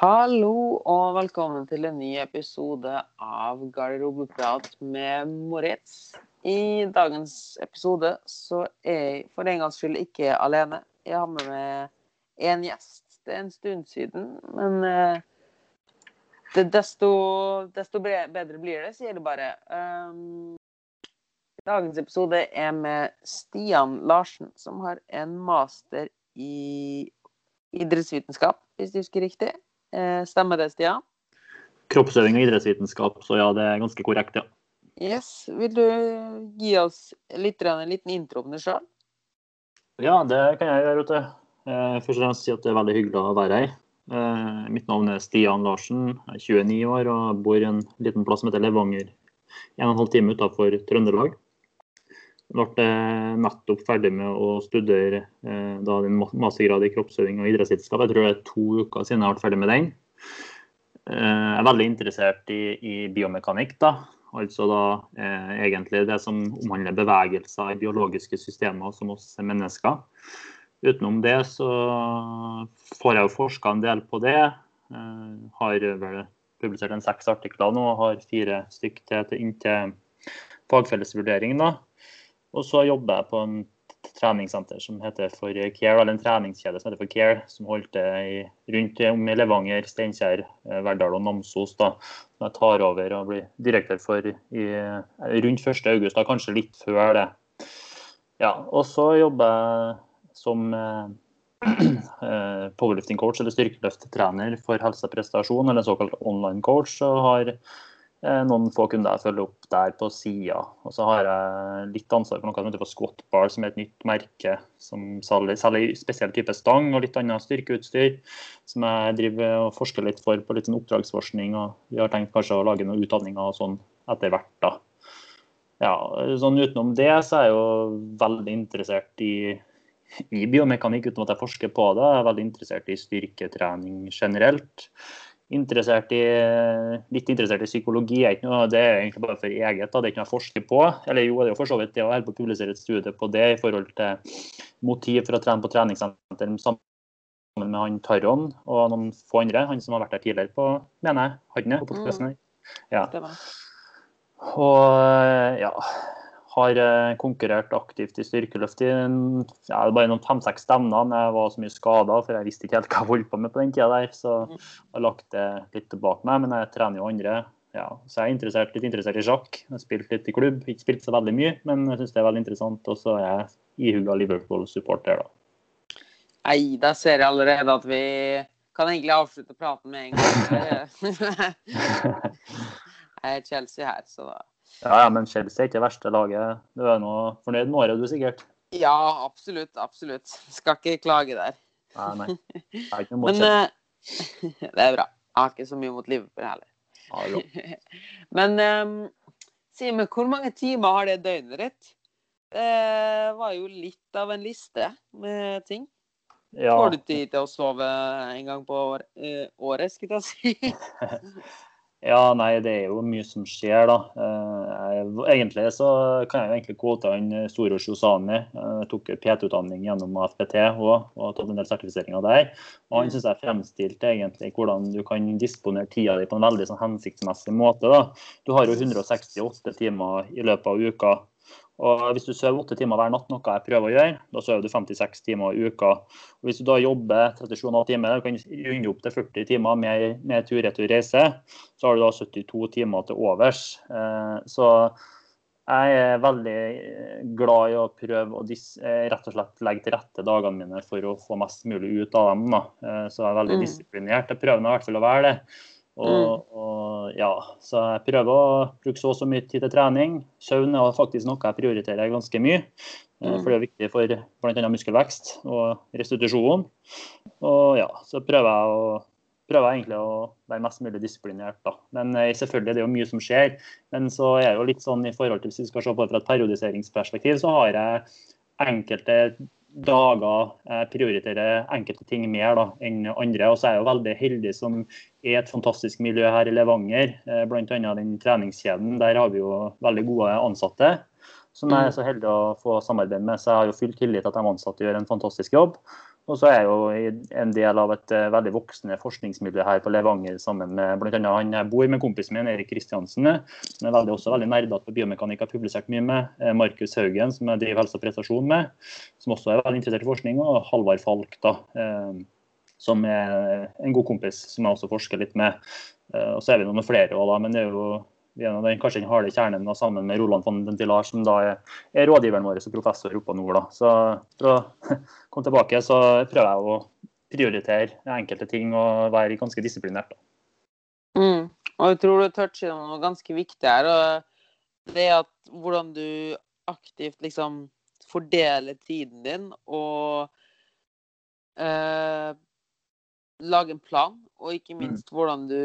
Hallo og velkommen til en ny episode av Garderobeprat med Moritz. I dagens episode så er jeg for en gangs skyld ikke alene. Jeg har med meg én gjest. Det er en stund siden, men eh, det, desto, desto bedre blir det, sier det bare. Um, dagens episode er med Stian Larsen, som har en master i idrettsvitenskap, hvis du husker riktig. Eh, stemmer det, Stian? kroppsøving og idrettsvitenskap, så ja, det er ganske korrekt, ja. Yes. Vil du gi oss litt, en liten intro om deg sjøl? Ja, det kan jeg gjøre, Ute. Eh, Først og fremst si at det er veldig hyggelig å være her. Eh, Mitt navn er Stian Larsen, jeg er 29 år og bor i en liten plass som heter Levanger. En og en halv time utenfor Trøndelag. Ble nettopp ferdig med å studere eh, da din mastergrad i kroppsøving og idrettsvitenskap. Jeg tror det er to uker siden jeg ble ferdig med den. Eh, Jeg er veldig interessert i, i biomekanikk, da. Altså da eh, egentlig det som omhandler bevegelser i biologiske systemer som oss mennesker. Utenom det så får jeg jo forska en del på det. Eh, har vel publisert en seks artikler nå og har fire stykk til, til inntil fagfellesvurdering. da. Og så jobber jeg på en treningssenter som heter for Care, eller en treningskjede som heter for Care, som holdt til rundt om i Levanger, Steinkjer, eh, Verdal og Namsos. da, Som jeg tar over og blir direktør for i, eh, rundt 1. august, kanskje litt før det. Ja, og så jobber jeg som eh, powerlifting coach eller styrkeløfttrener for helse og prestasjon, eller såkalt online coach. og har noen få kunder jeg følger opp der på sida. Og så har jeg litt ansvar for noe som heter for Bar, som er et nytt merke som selger selger spesiell type stang og litt annet styrkeutstyr. Som jeg driver og forsker litt for på litt sånn oppdragsforskning. Og vi har tenkt kanskje å lage noen utdanninger og sånn etter hvert, da. Ja, sånn utenom det så er jeg jo veldig interessert i i biomekanikk uten at jeg forsker på det. Jeg er veldig interessert i styrketrening generelt. Interessert i, litt interessert i psykologi. Er noe, det er egentlig bare for eget. Da. Det er ikke noe jeg forsker på. Eller jo, det er jo for så vidt det å holde på å publisere et studie på det i forhold til motiv for å trene på treningssenter sammen med han Taron og noen få andre. Han som har vært der tidligere på, mener jeg. Han er på podkasten her. Ja. Og ja, har eh, konkurrert aktivt i styrkeløft i ja, bare noen fem-seks stevner. men Jeg var så mye skada, for jeg visste ikke helt hva jeg holdt på med på den tida der. Så Mm. jeg har lagt det litt tilbake meg. Men jeg trener jo andre. Ja, så jeg er interessert, litt interessert i sjakk. Jeg har spilt litt i klubb. Ikke spilt så veldig mye, men jeg syns det er veldig interessant. Og så er jeg ihuga Liverpool-supporter, da. Nei, da ser jeg allerede at vi kan egentlig avslutte praten med en gang. Jeg er Chelsea her, så da Ja, ja, men Chelsea er ikke det verste laget. Du er nå fornøyd med året, du sikkert? Ja, absolutt. Absolutt. Skal ikke klage der. Nei, nei. Jeg er ikke noe mot Men Chelsea. eh, det er bra. Jeg har ikke så mye mot Liverpool heller. Ja. Men um, Simen, hvor mange timer har det døgnet ditt? Det var jo litt av en liste med ting. Ja. Får du tid til å sove en gang på eh, året, skulle jeg si? Ja, nei, det er jo mye som skjer, da. Eh, jeg- Egentlig så kan jeg jo egentlig kvote han eh, Soros Josani. Tok PT-utdanning gjennom AFPT også, og tatt en del sertifiseringer der. Og han syns jeg fremstilte egentlig hvordan du kan disponere tida di på en veldig sånn hensiktsmessig måte. da. Du har jo 168 timer i løpet av uka. Og hvis du sover åtte timer hver natt, noe jeg prøver å gjøre, da sover du 56 timer i uka. Og hvis du da jobber 37,5 timer, du kan runde opp til 40 timer med, med tur-retur reise, så har du da 72 timer til overs. Eh, Så jeg er veldig glad i å prøve å eh, rett og slett legge til rette dagene mine for å få mest mulig ut av dem. Da. Eh, Så jeg er veldig Mm. disiplinert. Jeg prøver nå i hvert fall å være det. Og, og ja, Så jeg prøver å bruke så og så mye tid til trening. Søvn er faktisk noe jeg prioriterer ganske mye. eh, Mm. For det er viktig for bl.a. muskelvekst og restitusjon. Og ja, så prøver jeg å prøver jeg egentlig å være mest mulig disiplinert. da. Men eh, selvfølgelig, det er jo mye som skjer. Men så er det jo litt sånn i forhold til hvis vi skal se på det fra et periodiseringsperspektiv, så har jeg enkelte dager jeg prioriterer enkelte ting mer da, enn andre. Og så er jeg jo veldig heldig som er et fantastisk miljø her i Levanger. Eh, Bl.a. den treningskjeden. Der har vi jo veldig gode ansatte. Som jeg er så heldig å få samarbeide med. Så jeg har jo full tillit til at de ansatte gjør en fantastisk jobb. Og så er jeg jo en del av et uh, veldig voksende forskningsmiljø her på Levanger sammen med bl.a. han jeg bor med kompisen min, Erik Kristiansen, som er veldig, også veldig nerdete på biomekanikk, har publisert mye med. Uh, Markus Haugen, som jeg driver helse og prestasjon med, som også er veldig interessert i forskning. Og Halvard Falk, da, som er en god kompis som jeg også forsker litt med. og så er vi noen flere òg, da. Men det er jo gjennom den, kanskje den harde kjernen da, sammen med Roland von Dentilar, som da er, er rådgiveren vår og professor oppe på nord. Da. Så for å komme tilbake, så prøver jeg å prioritere enkelte ting og være ganske disiplinert. Da. Mm. Og jeg tror du toucher noe ganske viktig her. og Det at hvordan du aktivt liksom fordeler tiden din og eh, lager en plan, og ikke mm. minst hvordan du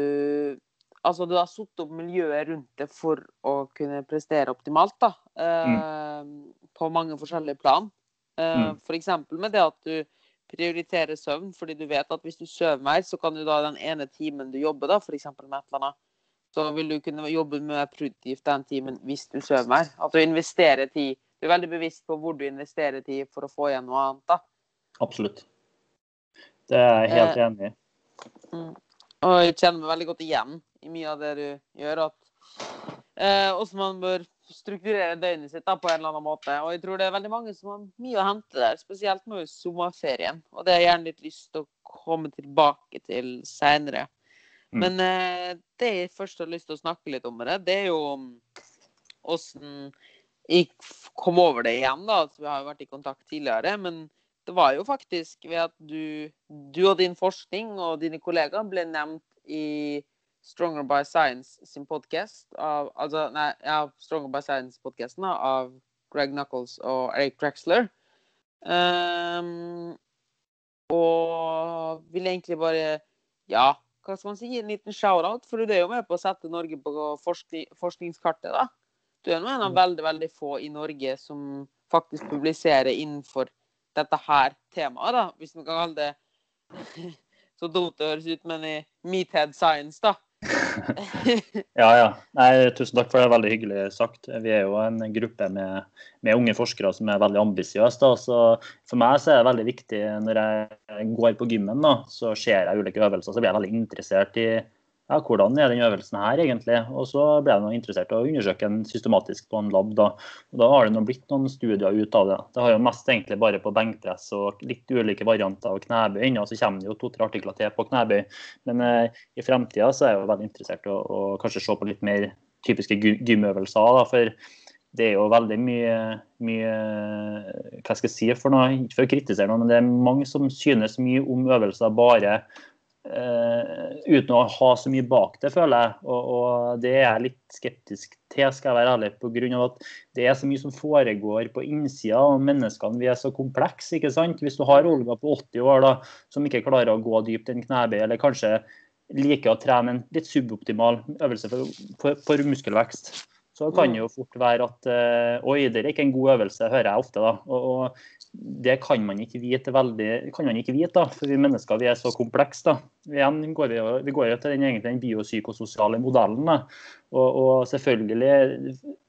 altså, du har satt opp miljøet rundt det for å kunne prestere optimalt, da. Mm. Eh, på mange forskjellige plan. Eh, mm. F.eks. med det at du prioriterer søvn, fordi du vet at hvis du sover mer, så kan du da den ene timen du jobber, da, f.eks. med et eller annet, så vil du kunne jobbe mer produktivt den timen hvis du sover mer. At du investerer tid. Du er veldig bevisst på hvor du investerer tid for å få igjen noe annet, da. Absolutt. Det er jeg helt eh, enig i. Mm. Og jeg kjenner meg veldig godt igjen i mye av det du gjør. at eh, Også man bør strukturere døgnet sitt da, på en eller annen måte. Og jeg tror det er veldig mange som har mye å hente der, spesielt nå i sommerferien. Og det har jeg gjerne litt lyst til å komme tilbake til seinere. Mm. Men eh, det jeg først har lyst til å snakke litt om, det, det er jo åssen jeg kom over det igjen. da, altså, Vi har jo vært i kontakt tidligere. men det var jo faktisk ved at du, du og din forskning og dine kollegaer ble nevnt i Stronger by Science sin podkast altså, nei, ja, Stronger by Science-podkasten av Greg Knuckles og Eric Drexler. Um, og vil egentlig bare Ja, hva skal man si? En liten shout-out. For du er jo med på å sette Norge på forskning, forskningskartet, da. Du er nå en av mm. veldig, veldig få i Norge som faktisk publiserer innenfor dette her temaet, da. Hvis man kan kalle det så dumt det høres ut, men i Meathead Science, da. ja, ja. Nei, tusen takk for det. Veldig hyggelig sagt. Vi er jo en gruppe med, med unge forskere som er veldig ambisiøse. For meg så er det veldig viktig når jeg går på gymmen, da, så ser jeg ulike øvelser, så blir jeg veldig interessert i ja, hvordan er den øvelsen her egentlig? Og så ble jeg interessert i å undersøke den systematisk på en lab. Da og da har det blitt noen studier ut av det. Det har jo mest egentlig bare på benkpress og litt ulike varianter av knebøy. Og så kommer det jo to-tre artikler til på knebøy. Men eh, i fremtida så er jeg jo veldig interessert i å, å, kanskje se på litt mer typiske gymøvelser. Da, for det er jo veldig mye, mye hva skal jeg si for noe, ikke for å kritisere noe, men det er mange som synes mye om øvelser bare uten å ha så mye bak det, føler jeg. Og, og, det er jeg litt skeptisk til, skal jeg være ærlig, pga. at det er så mye som foregår på innsida. Og menneskene vi er så komplekse. ikke sant? Hvis du har Olga på 80 år da, som ikke klarer å gå dypt i en knebøy, eller kanskje liker å trene en litt suboptimal øvelse for, for, for muskelvekst, så kan det jo fort være at uh, Oi, det er ikke en god øvelse, hører jeg ofte. da. Og, og det kan man ikke vite veldig, kan man ikke vite, da, for vi mennesker vi er så komplekse. Igjen går vi, vi går jo til den, egentlig, den biopsykososiale modellen. Og, og, selvfølgelig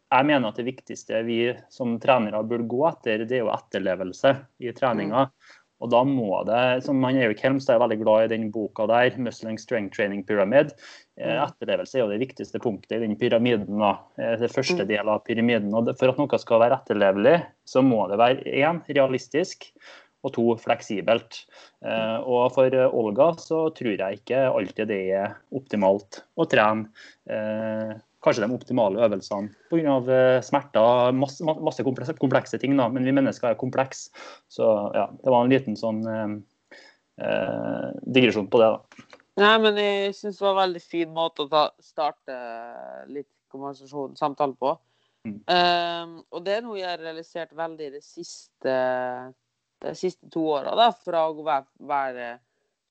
Jeg mener at det viktigste vi som trenere burde gå etter, det er jo etterlevelse i treninga. Mm. Og da må det, som han Erik Helmstad er veldig glad i den boka der, 'Muscling Strength Training Pyramid'. Eh, mm. Etterlevelse er jo det viktigste punktet i den pyramiden. da, eh, Det første delen del av pyramiden. og For at noe skal være etterlevelig, så må det være én realistisk og to fleksibelt. Eh, og for Olga så tror jeg ikke alltid det er optimalt å trene kanskje de optimale øvelsene pga. Eh, smerter, masse, masse komplekse, ting. Da. Men vi mennesker er komplekse. Så ja, det var en liten sånn eh, eh digresjon på det. da. Nei, men jeg syns det var en veldig fin måte å ta, starte litt konversasjon, samtale på. Mm. Um, og det er noe jeg har realisert veldig de siste, de siste to åra, fra å være, være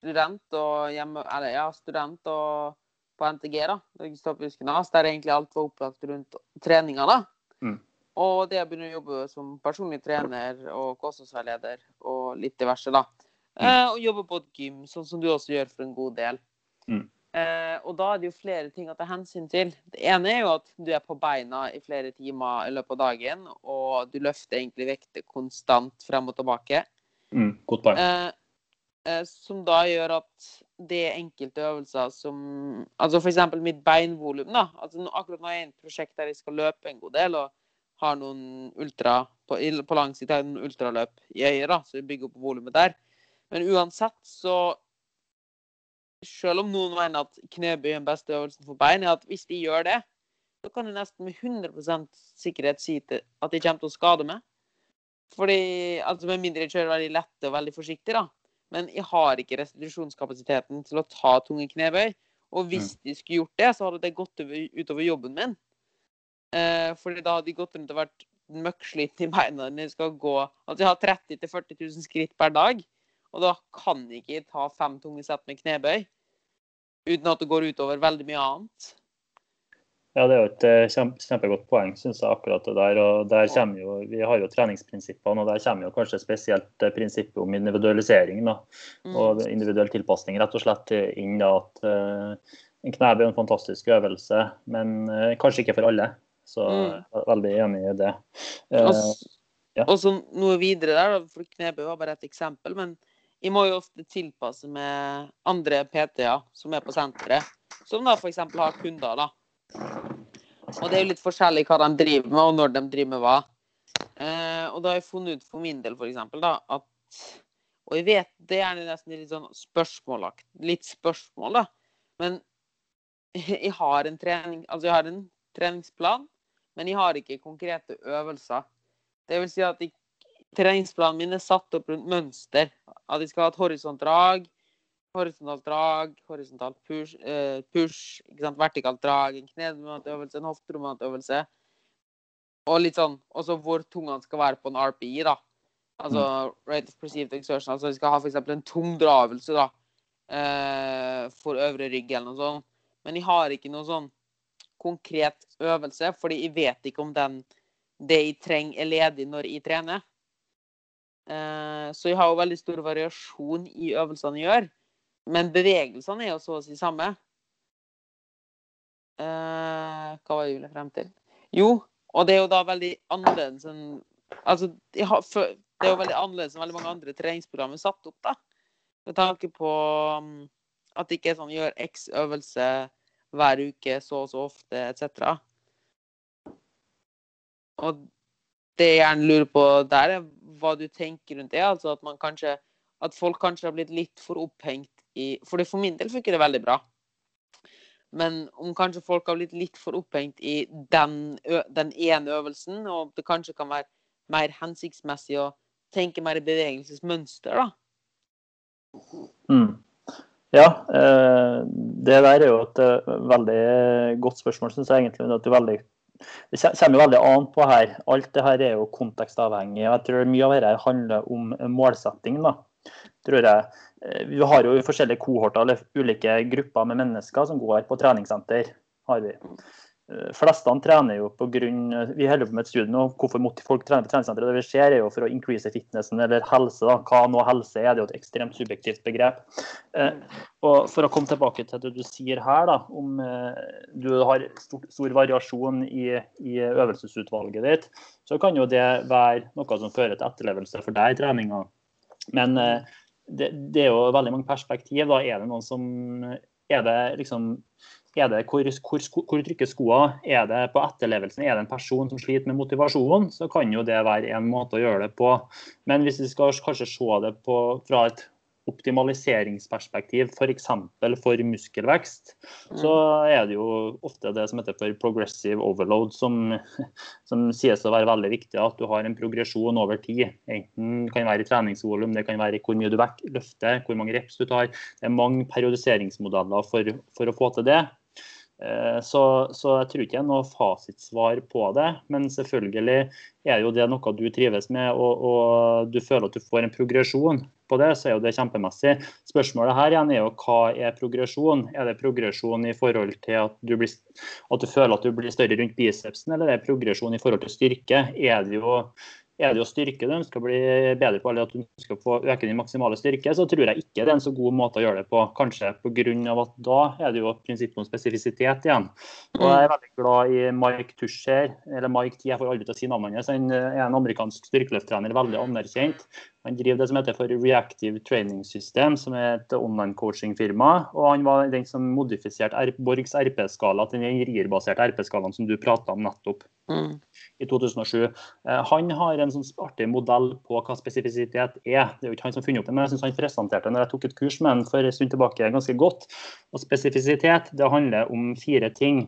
student og hjemme Eller ja, student og på NTG, da, Gnas, der egentlig alt var opplagt rundt treninga. da. Mm. Og det å begynne å jobbe som personlig trener og kostholdsveileder og litt diverse, da. Mm. Eh, og jobbe på et gym, sånn som du også gjør for en god del. Mm. Eh, og da er det jo flere ting å ta hensyn til. Det ene er jo at du er på beina i flere timer i løpet av dagen, og du løfter egentlig vekter konstant frem og tilbake. Mm, godt poeng. Eh, som da gjør at det er enkelte øvelser som Altså f.eks. mitt beinvolum. da, altså Akkurat nå er jeg i et prosjekt der jeg skal løpe en god del, og har noen ultra på, på lang sikt har jeg noen ultraløp i øyet, da, så jeg bygger opp volumet der. Men uansett så Selv om noen mener at knebøy er den beste øvelsen for bein, er at hvis de gjør det, så kan du nesten med 100% sikkerhet si at de kommer til å skade meg. Fordi, altså Med mindre jeg kjører veldig lette og veldig forsiktig, da. Men jeg har ikke restitusjonskapasiteten til å ta tunge knebøy. Og hvis de skulle gjort det, så hadde det gått utover jobben min. Eh, fordi da hadde de gått rundt og vært møkkslitne i beina når de skal gå Altså jeg har 30 000-40 000 skritt per dag, og da kan jeg ikke ta fem tunge sett med knebøy uten at det går utover veldig mye annet. Ja, Det er jo et eh, kjempegodt poeng, syns jeg, akkurat det der. og der kommer jo, Vi har jo treningsprinsippene, og der kommer jo kanskje spesielt eh, prinsippet om individualisering da, mm. og individuell tilpasning rett og slett inn. da, at uh, En knebøy er en fantastisk øvelse, men kanskje ikke for alle. Så mm. jeg er veldig enig i det. Ja. Og så noe videre der, for knebøy var bare et eksempel. men jeg må jo ofte tilpasse med andre PT-er som er på senteret, som da f.eks. har kunder. da og det er jo litt forskjellig hva de driver med, og når de driver med hva. Eh, og da har jeg funnet ut for min del, for eksempel, da, at Og jeg vet det er nesten litt sånn spørsmålakt, litt spørsmål, da. Men jeg har en trening Altså, jeg har en treningsplan, men jeg har ikke konkrete øvelser. Det vil si at jeg, treningsplanen min er satt opp rundt mønster. At jeg skal ha et horisontdrag, horisontalt drag, horisontalt push, eh, push vertikalt drag, en knedomantøvelse, en hofteromantøvelse. Og litt sånn også hvor tungene skal være på en RPI, da. Altså mm. rate of perceived exertion. Altså vi skal ha f.eks. en tung dravelse da, eh, for øvre rygg eller noe sånt. Men jeg har ikke noe sånn konkret øvelse, fordi jeg vet ikke om den, det jeg trenger, er ledig når jeg trener. Eh, så jeg har jo veldig stor variasjon i øvelsene jeg gjør. Men bevegelsene er jo så å si samme. Uh, hva var julet frem til? Jo, og det er jo da veldig annerledes enn Altså, det er jo veldig annerledes enn veldig mange andre treningsprogrammer satt opp, da. Med tanke på um, at det ikke er sånn gjør X øvelse hver uke så og så ofte, etc. Og det jeg gjerne lurer på der, er hva du tenker rundt det. Altså at man kanskje At folk kanskje har blitt litt for opphengt i For for min del funker det veldig bra. Men om kanskje folk har blitt litt for opphengt i den, ene øvelsen, og det kanskje kan være mer hensiktsmessig å tenke mer i bevegelsesmønster, da. Mm. Ja, eh, det der er jo et eh, veldig godt spørsmål, syns jeg egentlig. At det, veldig, det kommer veldig an på her. Alt det her er jo kontekstavhengig. Jeg tror mye av dette handler om målsetting. da, tror jeg. Eh, vi har jo forskjellige kohorter eller ulike grupper med mennesker som går på treningssenter. har vi. Eh, flestene trener jo på grunn, Vi holder på med et studie nå hvorfor folk trener på treningssenteret? Det vi ser er jo for å increase fitnessen eller helse. Da. Hva nå helse er, det er jo et ekstremt subjektivt begrep. Eh, og For å komme tilbake til det du sier her, da, om du har stor, stor variasjon i, i, øvelsesutvalget ditt, så kan jo det være noe som fører til etterlevelse for deg i treninga. Men det, det, er jo veldig mange perspektiv. Da er det noen som Er det liksom er det hvor, hvor, hvor trykker skoene? Er det på etterlevelsen? Er det en person som sliter med motivasjon? Så kan jo det være en måte å gjøre det på. Men hvis vi skal kanskje se det på, fra et optimaliseringsperspektiv, f.eks. For, for muskelvekst, mm. så er det jo ofte det som heter for progressive overload, som, som sies å være veldig viktig. At du har en progresjon over tid. Enten kan være i treningsvolum, det kan være hvor mye du løfter, hvor mange reps du tar. Det er mange periodiseringsmodeller for, for å få til det. Eh, så, så, jeg tror ikke det er noe fasitsvar på det. Men selvfølgelig er jo det noe du trives med, og, og, du føler at du får en progresjon på det, så er jo det kjempemessig. Spørsmålet her igjen er jo hva er progresjon? Er det progresjon i forhold til at du, blir, at du føler at du blir større rundt bicepsen, eller er det progresjon i forhold til styrke? Er det jo er det jo styrke du ønsker å bli bedre på, eller at du ønsker å få øke din maksimale styrke, så tror jeg ikke det er en så god måte å gjøre det på. Kanskje pga. at da er det jo prinsippet om spesifisitet igjen. Og jeg er veldig glad i Mike Tusher, eller Mike T, jeg får aldri til å si navnet hans. Han er en amerikansk styrkeløfttrener, veldig anerkjent. Han driver det som heter for Reactive Training System, som er et online-coaching-firma. Og han var den som modifiserte Borgs RP-skala til den RIR-baserte RP-skalaen som du prata om nettopp. Mm. i 2007. Eh, han har en sånn artig modell på hva spesifisitet er. Det er jo ikke han som har funnet opp det, men jeg synes han presenterte det når jeg tok et kurs med han for en stund tilbake ganske godt. Og Spesifisitet det handler om fire ting.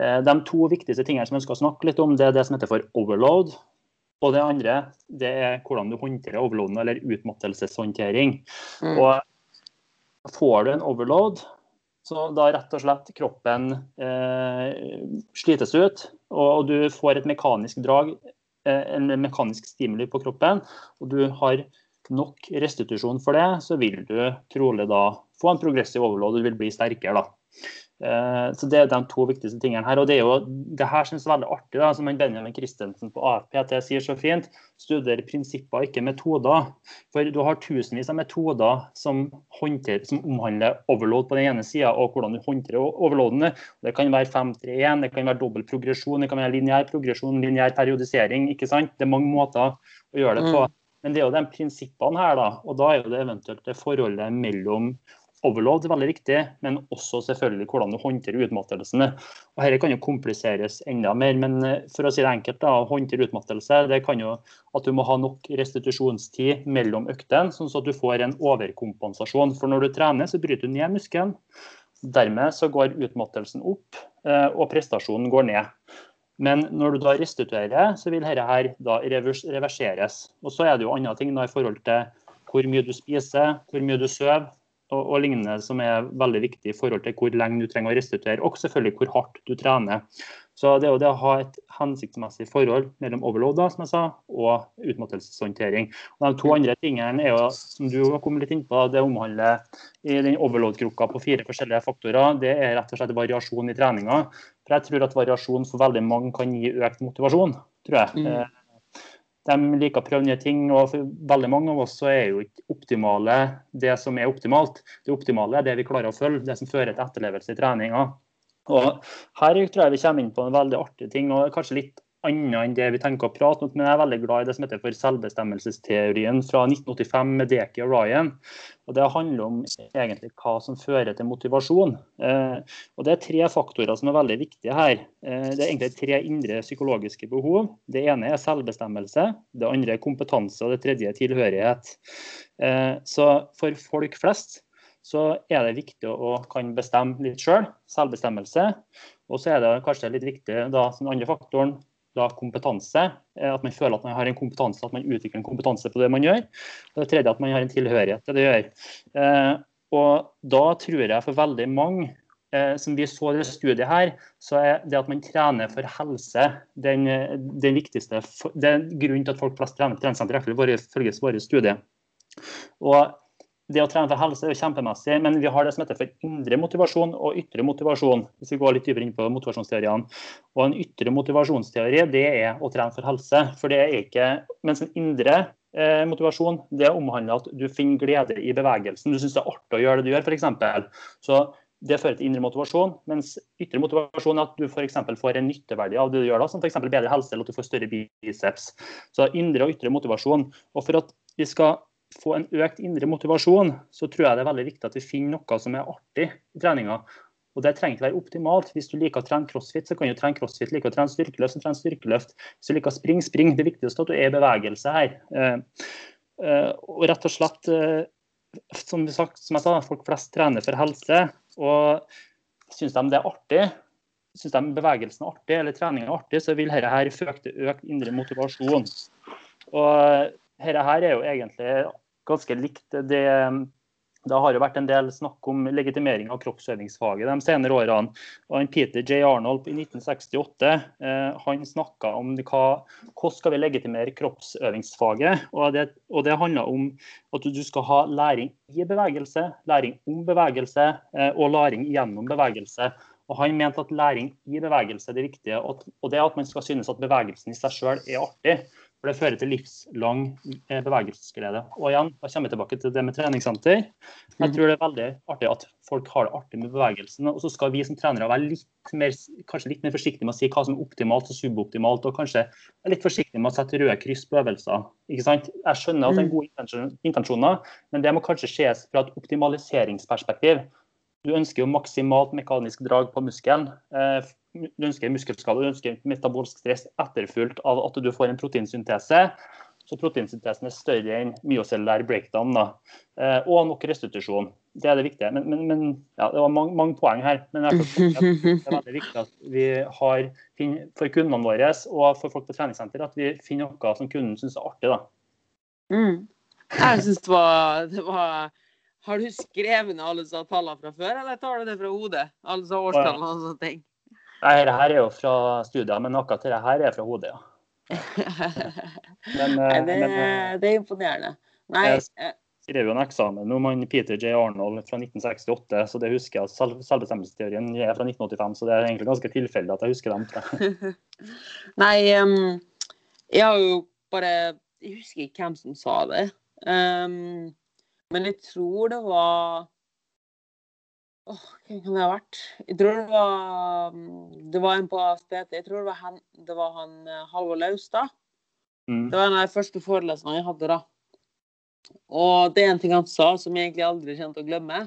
Eh, de to viktigste tingene som jeg ønsker å snakke litt om, det er det som heter for overload. Og det andre det er hvordan du håndterer overloaden, eller utmattelseshåndtering. Mm. Og får du en overload, så da rett og slett kroppen eh, slites ut, og du får et mekanisk drag, eh, en mekanisk stimuli på kroppen, og du har nok restitusjon for det, så vil du trolig da få en progressiv overload, og du vil bli sterkere. da. Eh, så Det er de to viktigste tingene her. og Det er jo, det her synes jeg er veldig artig, da, som Benjamin Christensen på AFP at jeg sier så fint. Studer prinsipper, ikke metoder. For du har tusenvis av metoder som, håndter, som omhandler overload på den ene sida, og hvordan du håndterer overloadene. Det kan være 5-3-1, det kan være dobbel progresjon, det kan være lineær progresjon, lineær periodisering. ikke sant? Det er mange måter å gjøre det på. Mm. Men det er jo de prinsippene her, da. Og da er jo det eventuelt det forholdet mellom overload er veldig viktig, men også selvfølgelig hvordan du håndterer utmattelsene. Og Dette kan jo kompliseres enda mer, men eh, for å si det enkelt, da, håndtere utmattelse det kan jo at du må ha nok restitusjonstid mellom øktene, sånn at du får en overkompensasjon. For når du trener, så bryter du ned muskelen. Dermed så går utmattelsen opp, eh, og prestasjonen går ned. Men når du da restituerer, så vil dette her da reverseres. Og så er det jo andre ting da i forhold til hvor mye du spiser, hvor mye du sover, og, og, lignende som er veldig viktig i forhold til hvor lenge du trenger å restituere, og selvfølgelig hvor hardt du trener. Så det er jo det å ha et hensiktsmessig forhold mellom overload som jeg sa, og utmattelseshåndtering. Og De to andre tingene er jo, som du har kommet litt inn på, det omhandler i den overload-krukka på fire forskjellige faktorer. Det er rett og slett variasjon i treninga. For jeg tror at variasjon for veldig mange kan gi økt motivasjon. tror jeg. Mm. De liker å prøve nye ting. og For veldig mange av oss så er jo ikke optimale det som er optimalt. Det optimale er det vi klarer å følge, det som fører til etterlevelse i treninga. Og Her tror jeg vi kommer inn på en veldig artig ting, og kanskje litt annet enn det vi tenker å prate om. Men jeg er veldig glad i det som heter for selvbestemmelsesteorien fra 1985 med Deki og Ryan. Og Det handler om egentlig hva som fører til motivasjon. Eh, og Det er tre faktorer som er veldig viktige her. Eh, det er egentlig tre indre psykologiske behov. Det ene er selvbestemmelse, det andre er kompetanse, og det tredje er tilhørighet. Eh, så for folk flest så er det viktig å kan bestemme litt sjøl, selv, selvbestemmelse. Og så er det kanskje litt viktig da, som den andre faktoren, da kompetanse. Eh, at man føler at man har en kompetanse, at man utvikler en kompetanse på det man gjør. Og det tredje at man har en tilhørighet til det man gjør. Eh, og da tror jeg for veldig mange eh, som vi så i studiet her, så er det at man trener for helse den, den viktigste det grunnen til at folk flest trener på treningssenter, ifølge våre studier. Og det å trene for helse er jo kjempemessig, men vi har det som heter for indre motivasjon og ytre motivasjon. hvis vi går litt dypere inn på motivasjonsteoriene. Og En ytre motivasjonsteori det er å trene for helse. for det er ikke, Mens en indre eh, motivasjon det omhandler at du finner glede i bevegelsen. Du syns det er artig å gjøre det du gjør, f.eks. Så det fører til indre motivasjon, mens ytre motivasjon er at du f.eks. får en nytteverdi av det du gjør, da, som f.eks. bedre helse eller at du får større biceps. Så indre og ytre motivasjon. Og For at vi skal få en økt indre motivasjon, så tror jeg det er veldig viktig at vi finner noe som er artig i treninga. Og Det trenger ikke være optimalt. Hvis du liker å trene crossfit, så kan du trene crossfit. Liker å trene styrkeløft, så trene styrkeløft. Hvis du liker å springe, spring. Det viktigste er at du er i bevegelse her. Uh, uh, og rett og slett, uh, som, sagt, som, jeg sa, folk flest trener for helse. Og syns de det er artig, syns de bevegelsen er artig eller treningen er artig, så vil dette føre til økt indre motivasjon. Og dette her er jo egentlig ganske likt det det har jo vært en del snakk om legitimering av kroppsøvingsfaget de senere årene. Og Peter J. Arnold i 1968 eh, han snakka om hva, hvordan skal vi legitimere kroppsøvingsfaget. Og det, det handler om at du skal ha læring i bevegelse, læring om bevegelse eh, og læring gjennom bevegelse. Og Han mente at læring i bevegelse er det viktige, og det at man skal synes at bevegelsen i seg selv er artig. For det fører til livslang eh, bevegelsesglede. Og igjen, da kommer jeg tilbake til det med treningssenter. Jeg tror det er veldig artig at folk har det artig med bevegelsen. Og så skal vi som trenere være litt mer, kanskje litt mer forsiktige med å si hva som er optimalt og suboptimalt, og kanskje litt forsiktige med å sette røde kryss på øvelser. Ikke sant? Jeg skjønner at det er gode intensjoner, men det må kanskje skjes fra et optimaliseringsperspektiv. Du ønsker jo maksimalt mekanisk drag på muskelen. Du ønsker muskelskade, du ønsker metabolsk stress etterfulgt av at du får en proteinsyntese. Så proteinsyntesen er større enn myocellulær breakdown. Da. Eh, og nok restitusjon. Det er det viktige. Men, men, men ja, det var mange, mange, poeng her. Men det er veldig viktig at vi har, for kundene våre og for folk på treningssenter at vi finner noe som kunden syns er artig. Da. Mm. Jeg syns det, det var, Har du skrevet ned alle tallene fra før, eller tar du det fra hodet? Disse årstallene og sånne ting? Nei, det her er jo fra studier, men akkurat det her er fra hodet, ja. Men, Nei, det, men, eh, det, er imponerende. Nei, jeg eh, skrev jo en eksamen om han Peter J. Arnold fra 1968, så det husker jeg. Selv, selvbestemmelsesteorien er fra 1985, så det er egentlig ganske tilfeldig at jeg husker dem. Nei, um, jeg har jo bare Jeg husker ikke hvem som sa det. Um, men jeg tror det var Åh, hvem kan det ha vært? Jeg tror det var mm, Det var en på SPT. Jeg tror det var han, det var han eh, Halvor Laustad. Mm. Det var en av de første forelesningene jeg hadde da. Og det er en ting han sa som jeg egentlig aldri kommer til å glemme.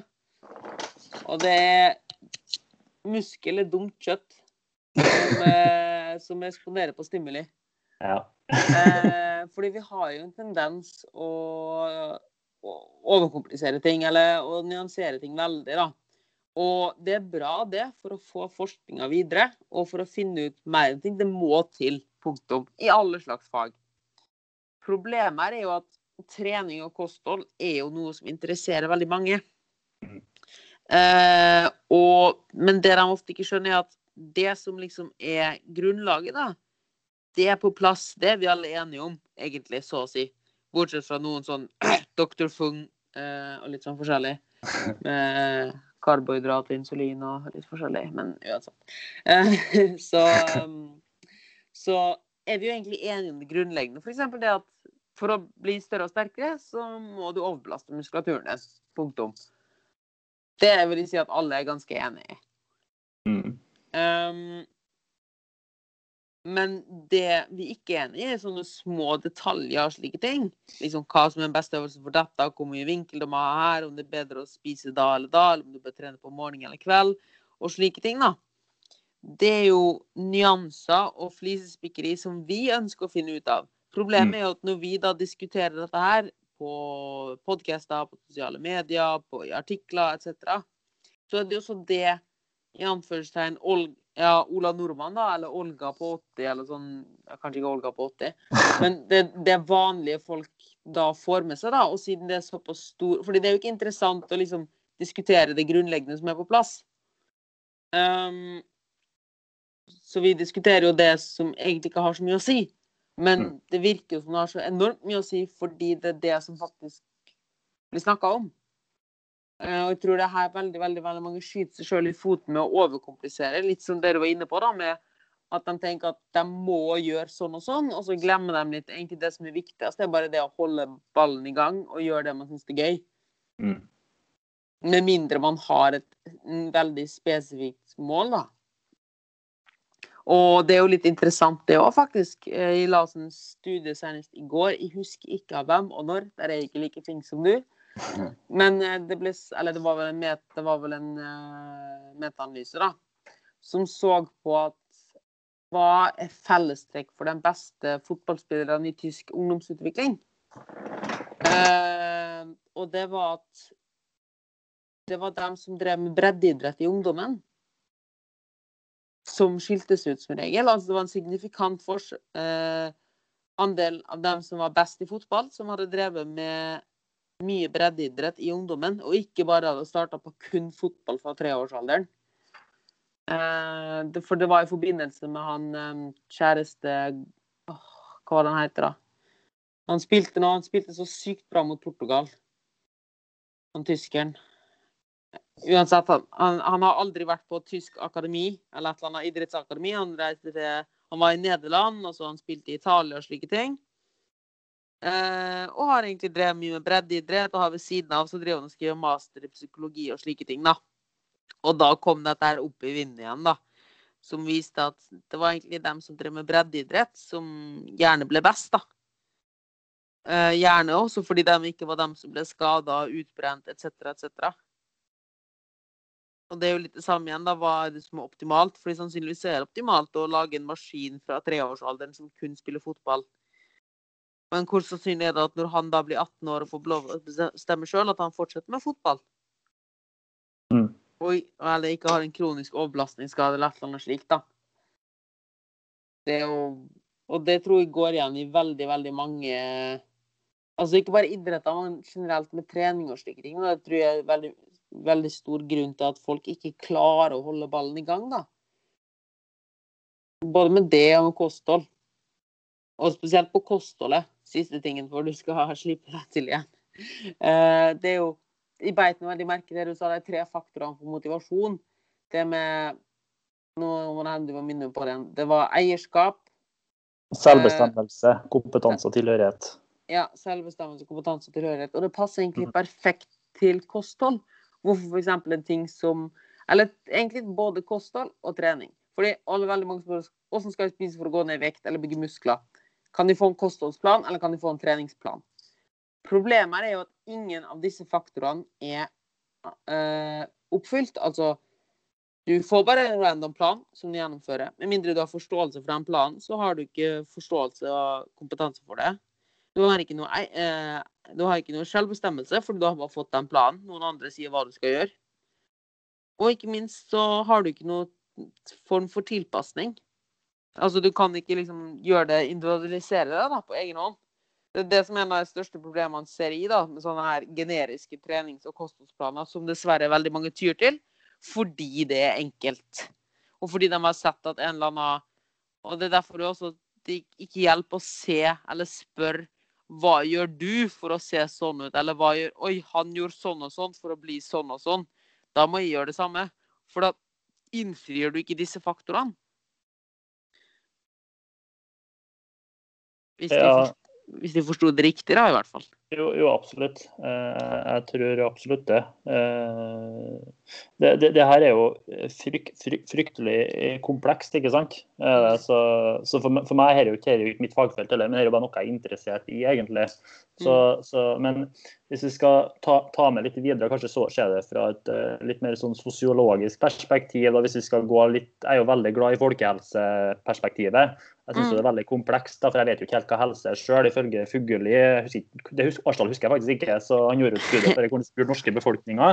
Og det er muskel er dumt kjøtt som, eh, som responderer på stimuli. Ja. eh, fordi vi har jo en tendens å, å overkomplisere ting, eller å nyansere ting veldig, da. Og det er bra, det, for å få forskninga videre og for å finne ut mer ting. Det må til. Punktum. I alle slags fag. Problemet er jo at trening og kosthold er jo noe som interesserer veldig mange. Eh, og, men det de ofte ikke skjønner, er at det som liksom er grunnlaget, da, det er på plass. Det er vi alle enige om, egentlig, så å si. Bortsett fra noen sånn Dr. Fung eh, og litt sånn forskjellig. Med karbohydrat, insulin og litt forskjellig. Men uansett. Eh, så, um, så er vi jo egentlig enige om det grunnleggende. F.eks. det at for å bli større og sterkere, så må du overbelaste muskulaturen. Punktum. Det vil jeg si at alle er ganske enige i. Mm. Um, men det vi ikke er enig i, er sånne små detaljer og slike ting. Liksom Hva som er den beste øvelsen for dette, hvor mye vinkel du må ha her, om det er bedre å spise da eller da, eller om du bør trene på morgen eller kveld, og slike ting. da. Det er jo nyanser og flisespikkeri som vi ønsker å finne ut av. Problemet mm. er jo at når vi da diskuterer dette her på podcaster, på sosiale medier, på, artikler etc., så er det jo også det i anførselstegn ja, Ola Nordmann, da, eller Olga på 80, eller sånn Kanskje ikke Olga på 80. Men det, det vanlige folk da får med seg, da, og siden det er såpass stor fordi det er jo ikke interessant å liksom diskutere det grunnleggende som er på plass. Um, så vi diskuterer jo det som egentlig ikke har så mye å si. Men mm. det virker jo som det har så enormt mye å si, fordi det er det som faktisk blir snakka om. Eh, og jeg tror det her veldig, veldig, veldig mange skyter seg selv i foten med å overkomplisere. Litt som dere var inne på, da, med at de tenker at de må gjøre sånn og sånn, og så glemmer de litt egentlig det som er viktigst. Det er bare det å holde ballen i gang og gjøre det man syns er gøy. Mm. Med mindre man har et veldig spesifikt mål, da. Og det er jo litt interessant det òg, faktisk. Eh, jeg la oss en studie senest i går. Jeg husker ikke av hvem og når. Der er jeg ikke like flink som du. Men eh, det ble det var vel en, met, det var vel en uh, metaanalyse, da. Som så på at hva er fellestrekk for den beste fotballspilleren i tysk ungdomsutvikling? Uh, og det var at det var dem som drev med breddeidrett i ungdommen, som skiltes ut som regel. Altså det var en signifikant uh, andel av dem som var best i fotball, som hadde drevet med mye breddeidrett i ungdommen, og ikke bare hadde starta på kun fotball fra treårsalderen. Eh, for det var i forbindelse med han eh, kjæreste åh, Hva var det han heter, da? Han spilte nå, han spilte så sykt bra mot Portugal. Han tyskeren. Uansett, han, han, han, har aldri vært på tysk akademi eller et eller annet idrettsakademi. Han, reiste til, han var i Nederland, og så han spilte i Italia og slike ting. Eh, og har egentlig drevet mye med breddeidrett, og har ved siden av så drevet han og skrevet master i psykologi og slike ting, da. Og da kom dette her opp i vinden igjen, da. Som viste at det var egentlig dem som drev med breddeidrett, som gjerne ble best, da. Eh, gjerne også fordi de ikke var dem som ble skada, utbrent etc., etc. Og det er jo litt det samme igjen, da. Hva er det som er optimalt? Fordi sannsynligvis er det optimalt å lage en maskin fra treårsalderen som kun spiller fotball. Men hvor sannsynlig er det at når han da blir 18 år og får lov å bestemme sjøl, at han fortsetter med fotball? Mm. Og, eller ikke har en kronisk overbelastningsskade eller et eller annet slikt, da. Det er jo Og det tror jeg går igjen i veldig, veldig mange Altså ikke bare idretter, men generelt med trening og slike ting. Det tror jeg er veldig, veldig stor grunn til at folk ikke klarer å holde ballen i gang, da. Både med det og med kosthold. Og spesielt på kostholdet. Siste tingen for du skal slippe deg til igjen. Eh, det er jo Jeg beit meg veldig merke det du sa, de tre faktorene for motivasjon. Det med Nå må det hende du må minne på den. Det var eierskap. Selvbestemmelse, kompetanse og tilhørighet. Ja, selvbestemmelse, kompetanse og tilhørighet. Og det passer egentlig perfekt til kosthold. Hvorfor f.eks. en ting som Eller egentlig både kosthold og trening. Fordi alle veldig mange spør hvordan skal jeg spise for å gå ned i vekt eller bygge muskler. Kan de få en kostholdsplan, eller kan de få en treningsplan? Problemet er jo at ingen av disse faktorene er øh, oppfylt. Altså, du får bare en random plan som du gjennomfører. Med mindre du har forståelse for den planen, så har du ikke forståelse og kompetanse for det. Du har ikke noe, øh, har ikke noe selvbestemmelse, for du har bare fått den planen. Noen andre sier hva du skal gjøre. Og ikke minst så har du ikke noen form for tilpasning. Altså, du kan ikke liksom gjøre det, individualisere det da, på egen hånd. Det er det som er en av de største problemene man ser i da, med sånne her generiske trenings- og kostholdsplaner, som dessverre veldig mange tyr til, fordi det er enkelt. Og fordi de har sett at en eller annen Og det er derfor det også det ikke hjelper å se eller spørre hva gjør du for å se sånn ut, eller hva gjør Oi, han gjorde sånn og sånn for å bli sånn og sånn. Da må jeg gjøre det samme. For da innfrir du ikke disse faktorene. Hvis de, Ja. hvis de forsto det riktig, da, i hvert fall. Jo, jo absolutt. Eh, Jeg tror absolutt det. Eh, Det, det, det her er jo fryk, fryk, fryktelig komplekst, ikke sant? Eh, Så, så for, for meg er det jo ikke, mitt fagfelt, heller, men det er jo bare noe jeg er interessert i, egentlig. Så, så, men hvis vi skal ta, ta med litt videre, kanskje så skjer det fra et eh, litt mer sånn sosiologisk perspektiv. Da, hvis vi skal gå litt, Jeg er jo veldig glad i folkehelseperspektivet. Jeg syns Mm. det er veldig komplekst, da, for jeg vet jo ikke helt hva helse er sjøl. Ifølge Fugelli husker det hus- Årstall husker jeg faktisk ikke, så han gjorde et studie for den spurte norske befolkninga.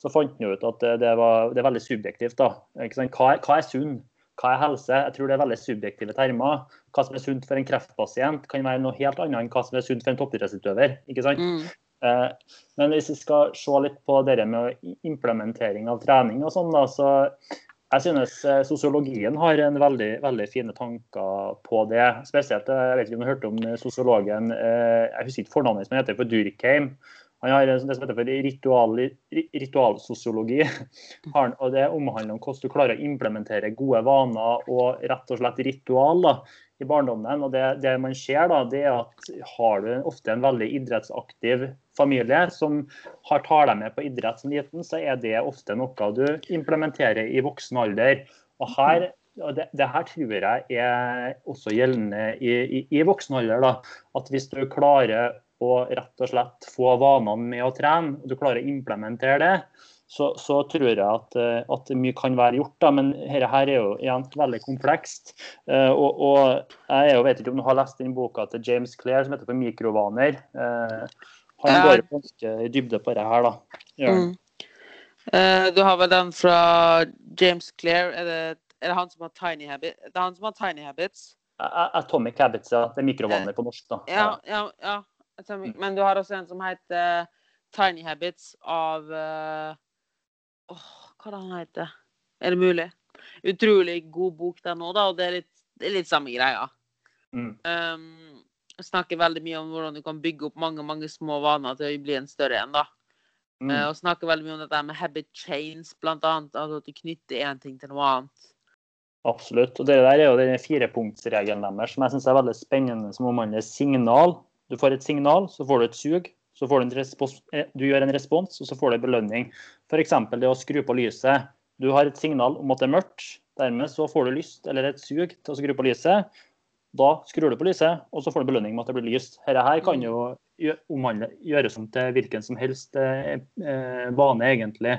Så fant han ut at det, var, det er veldig subjektivt. da. Hva, er, hva er sunn? Hva er helse? Jeg tror det er veldig subjektive termer. Hva som er sunt for en kreftpasient, kan være noe helt annet enn hva som er sunt for en toppidrettsutøver. ikke sant? Mm. Eh, Men hvis vi skal se litt på det med implementering av trening og sånn, da, så jeg synes eh, sosiologien har en veldig, veldig fine tanker på det. Spesielt, eh, jeg vet ikke om du har hørt om eh, sosiologen, jeg husker ikke fornavnet men heter, for Durkheim. Han har det som heter for ritual, ritualsosiologi. Og Det omhandler om hvordan du klarer å implementere gode vaner og rett og slett ritual da, i barndommen. og det, det man ser da, det er at Har du ofte en veldig idrettsaktiv familie som har tar deg med på idrett som liten, så er det ofte noe du implementerer i voksen alder. Og her og det, det her tror jeg er også gjeldende i, i, i voksen alder. da, At hvis du klarer å rett og slett få vanene med å trene, og du klarer å implementere det, så, så tror jeg at, eh, at mye kan være gjort. da, Men dette her er jo igjen veldig komplekst. Eh, og, og jeg jo, vet ikke om du har lest den boka til James Clair som heter for 'Mikrovaner'. Eh, han Ja. går ganske i dybde på det her, da. Ja. Mm. Du har vel den fra James Clair. Er det, er det han som har Tiny Habits? Det er han som har Tiny Habits. Atomic Habits, ja. Det er mikrovaner på norsk, da. Ja, ja, ja. Men du har også en som heter Tiny Habits av Åh, hva er det han heter? Er det mulig? Utrolig god bok der nå, da, og det er litt, det er litt samme greia. Mm. Um, snakker veldig mye om hvordan du kan bygge opp mange mange små vaner til å bli en større en. da. Mm. Uh, og snakker veldig mye om dette med habit chains, blant annet. Altså at du knytter én ting til noe annet. Absolutt. Og det der er jo den firepunktsregelen deres som jeg syns er veldig spennende, som omhandler signal, Du får et signal, så får du et sug. Så får du, en respons, eh, du gjør en respons, og så får du en belønning. F.eks. det å skru på lyset. Du har et signal om at det er mørkt. Dermed så får du lyst eller et sug til å skru på lyset. Da skrur du på lyset, og så får du belønning med at det blir lyst. Dette her kan jo omhandle, gjøres om til hvilken som helst eh, vane, egentlig,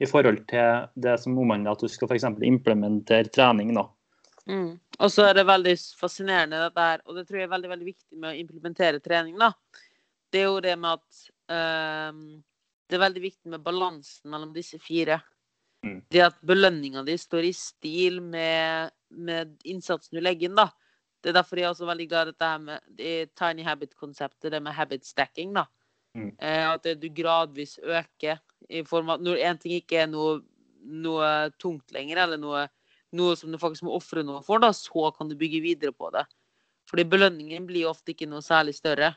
i forhold til det som omhandler at du skal f.eks. implementere trening. da. Mm. Og så er det veldig fascinerende dette her, og det tror jeg er veldig, veldig viktig med å implementere trening. da det er jo det med at um, det er veldig viktig med balansen mellom disse fire. Mm. Det at belønninga di står i stil med, med, innsatsen du legger inn, da. Det er derfor jeg er også veldig glad i dette med det tiny habit-konseptet, det med habit stacking. da. Mm. Eh, at du gradvis øker i form av Når én ting ikke er noe, noe, tungt lenger, eller noe, noe som du faktisk må ofre noe for, da, så kan du bygge videre på det. Fordi belønningen blir ofte ikke noe særlig større.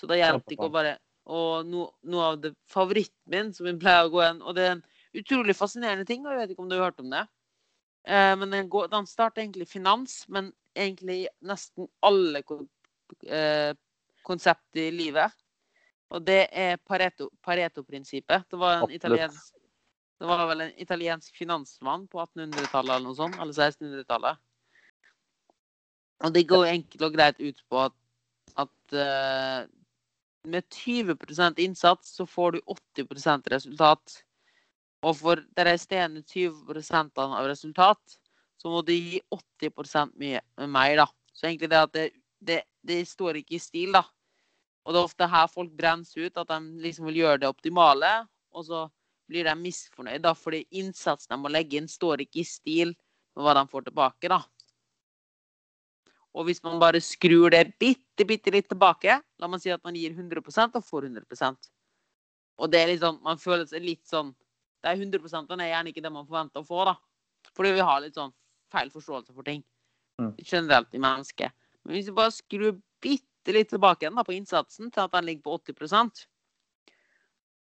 Så da hjelper det ikke å bare Og no, noe av det favoritten min, som jeg pleier å gå igjen Og det er en utrolig fascinerende ting, og jeg vet ikke om du har hørt om det. Eh, men den, går, den starter egentlig i finans, men egentlig i nesten alle eh, konsept i livet. Og det er Pareto-prinsippet. det var en italiensk det var vel en italiensk finansmann på 1800-tallet eller noe sånt, eller 1600-tallet. Og det går enkelt og greit ut på at, at uh, med 20% innsats så får du 80% resultat. Og for de resterende 20% av resultat, så må du gi 80 mye mer, da. Så egentlig det at det, det, det, står ikke i stil, da. Og det er ofte her folk brennes ut, at de liksom vil gjøre det optimale. Og så blir de misfornøyd, da, fordi innsatsen de må legge inn, står ikke i stil med hva de får tilbake, da. Og hvis man bare skrur det bitte, bitte litt tilbake, la man si at man gir 100% og får 100% Og det er litt sånn, man føler seg litt sånn Det er 100 og det er gjerne ikke det man forventer å få, da. Fordi vi har litt sånn feil forståelse for ting. Mm. Generelt i mennesket. Men hvis vi bare skrur bitte litt tilbake igjen da, på innsatsen til at den ligger på 80%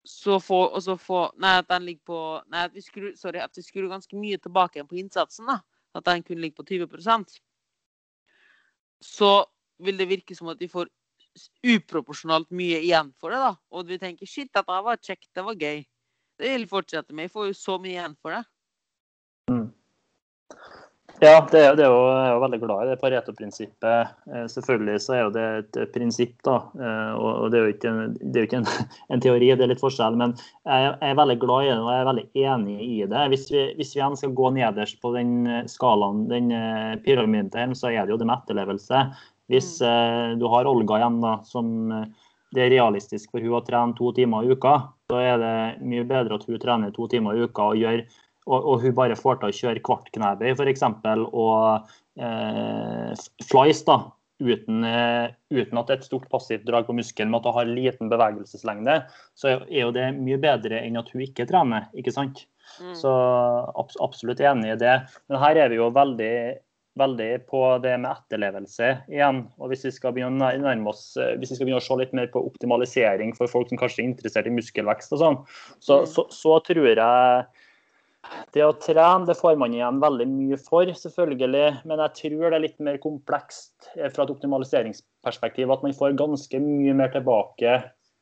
så får, og så får Nei, at den ligger på Nei, at vi skrur, sorry, at vi skrur ganske mye tilbake igjen på innsatsen. da, At den kun ligger på 20 så vil det virke som at vi får uproporsjonalt mye igjen for det. da. Og vi tenker shit, dette var kjekt, det var gøy. Det vil fortsette med. Vi får jo så mye igjen for det. Mm. Ja, det er, det er jo, jeg er jo veldig glad i det Pareto-prinsippet. Eh, selvfølgelig så er jo det et prinsipp, da. Eh, og det er jo ikke, er jo ikke en, en, teori, det er litt forskjell. Men jeg, er veldig glad i det og jeg er veldig enig i det. Hvis vi, hvis vi igjen skal gå nederst på den skalaen, den eh, pyramiden, så er det jo det med etterlevelse. Hvis mm. du har Olga igjen, da, som det er realistisk for hun å trene to timer i uka, så er det mye bedre at hun trener to timer i uka og gjør og, og, hun bare får til å kjøre kvartknebøy f.eks. og eh, flies da, uten, eh, uten, at det er et stort passivt drag på muskelen, med at hun har liten bevegelseslengde, så er jo det mye bedre enn at hun ikke trener. ikke sant? Mm. Så absolutt enig i det. Men her er vi jo veldig, veldig på det med etterlevelse igjen. Og hvis vi skal begynne å nærme oss, eh, hvis vi skal begynne å se litt mer på optimalisering for folk som kanskje er interessert i muskelvekst og sånn, så, mm. så, så tror jeg det å trene det får man igjen veldig mye for, selvfølgelig. Men jeg tror det er litt mer komplekst fra et optimaliseringsperspektiv. At man får ganske mye mer tilbake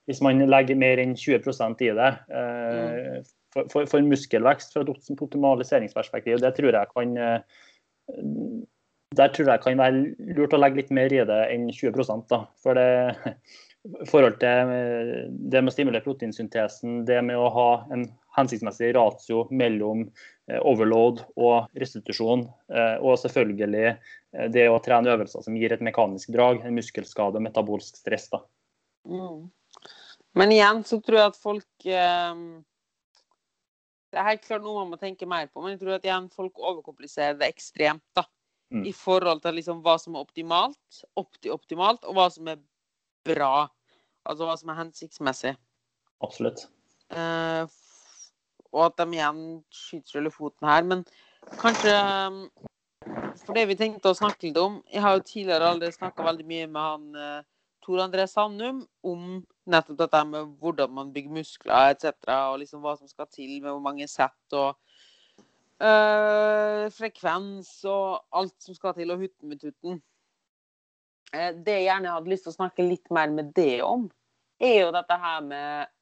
hvis man legger mer enn 20% i det. Mm. For, for, for, muskelvekst fra et optimaliseringsperspektiv, det tror jeg kan eh, der tror jeg kan være lurt å legge litt mer i det enn 20 da. For det, forhold til eh, det med å stimulere proteinsyntesen, det med å ha en hensiktsmessig ratio mellom eh, overload og restitusjon, eh, og selvfølgelig det å trene øvelser som gir et mekanisk drag, en muskelskade og metabolsk stress. Da. Mm. Men igjen så tror jeg at folk eh, Det er helt klart noe man må tenke mer på, men jeg tror at igjen folk overkompliserer det ekstremt. da. Mm. I forhold til liksom hva som er optimalt, opti-optimalt, og hva som er bra. Altså hva som er hensiktsmessig. Absolutt. Uh, og at de igjen skyter seg i foten her. Men kanskje For det vi tenkte å snakke litt om Jeg har jo tidligere aldri snakka veldig mye med han uh, Tor André Sandum om nettopp dette med hvordan man bygger muskler etc. Og liksom hva som skal til med hvor mange sett og øh, frekvens og alt som skal til, og hutten med tutten. Eh, Det jeg gjerne hadde lyst til å snakke litt mer med det om, er jo dette her med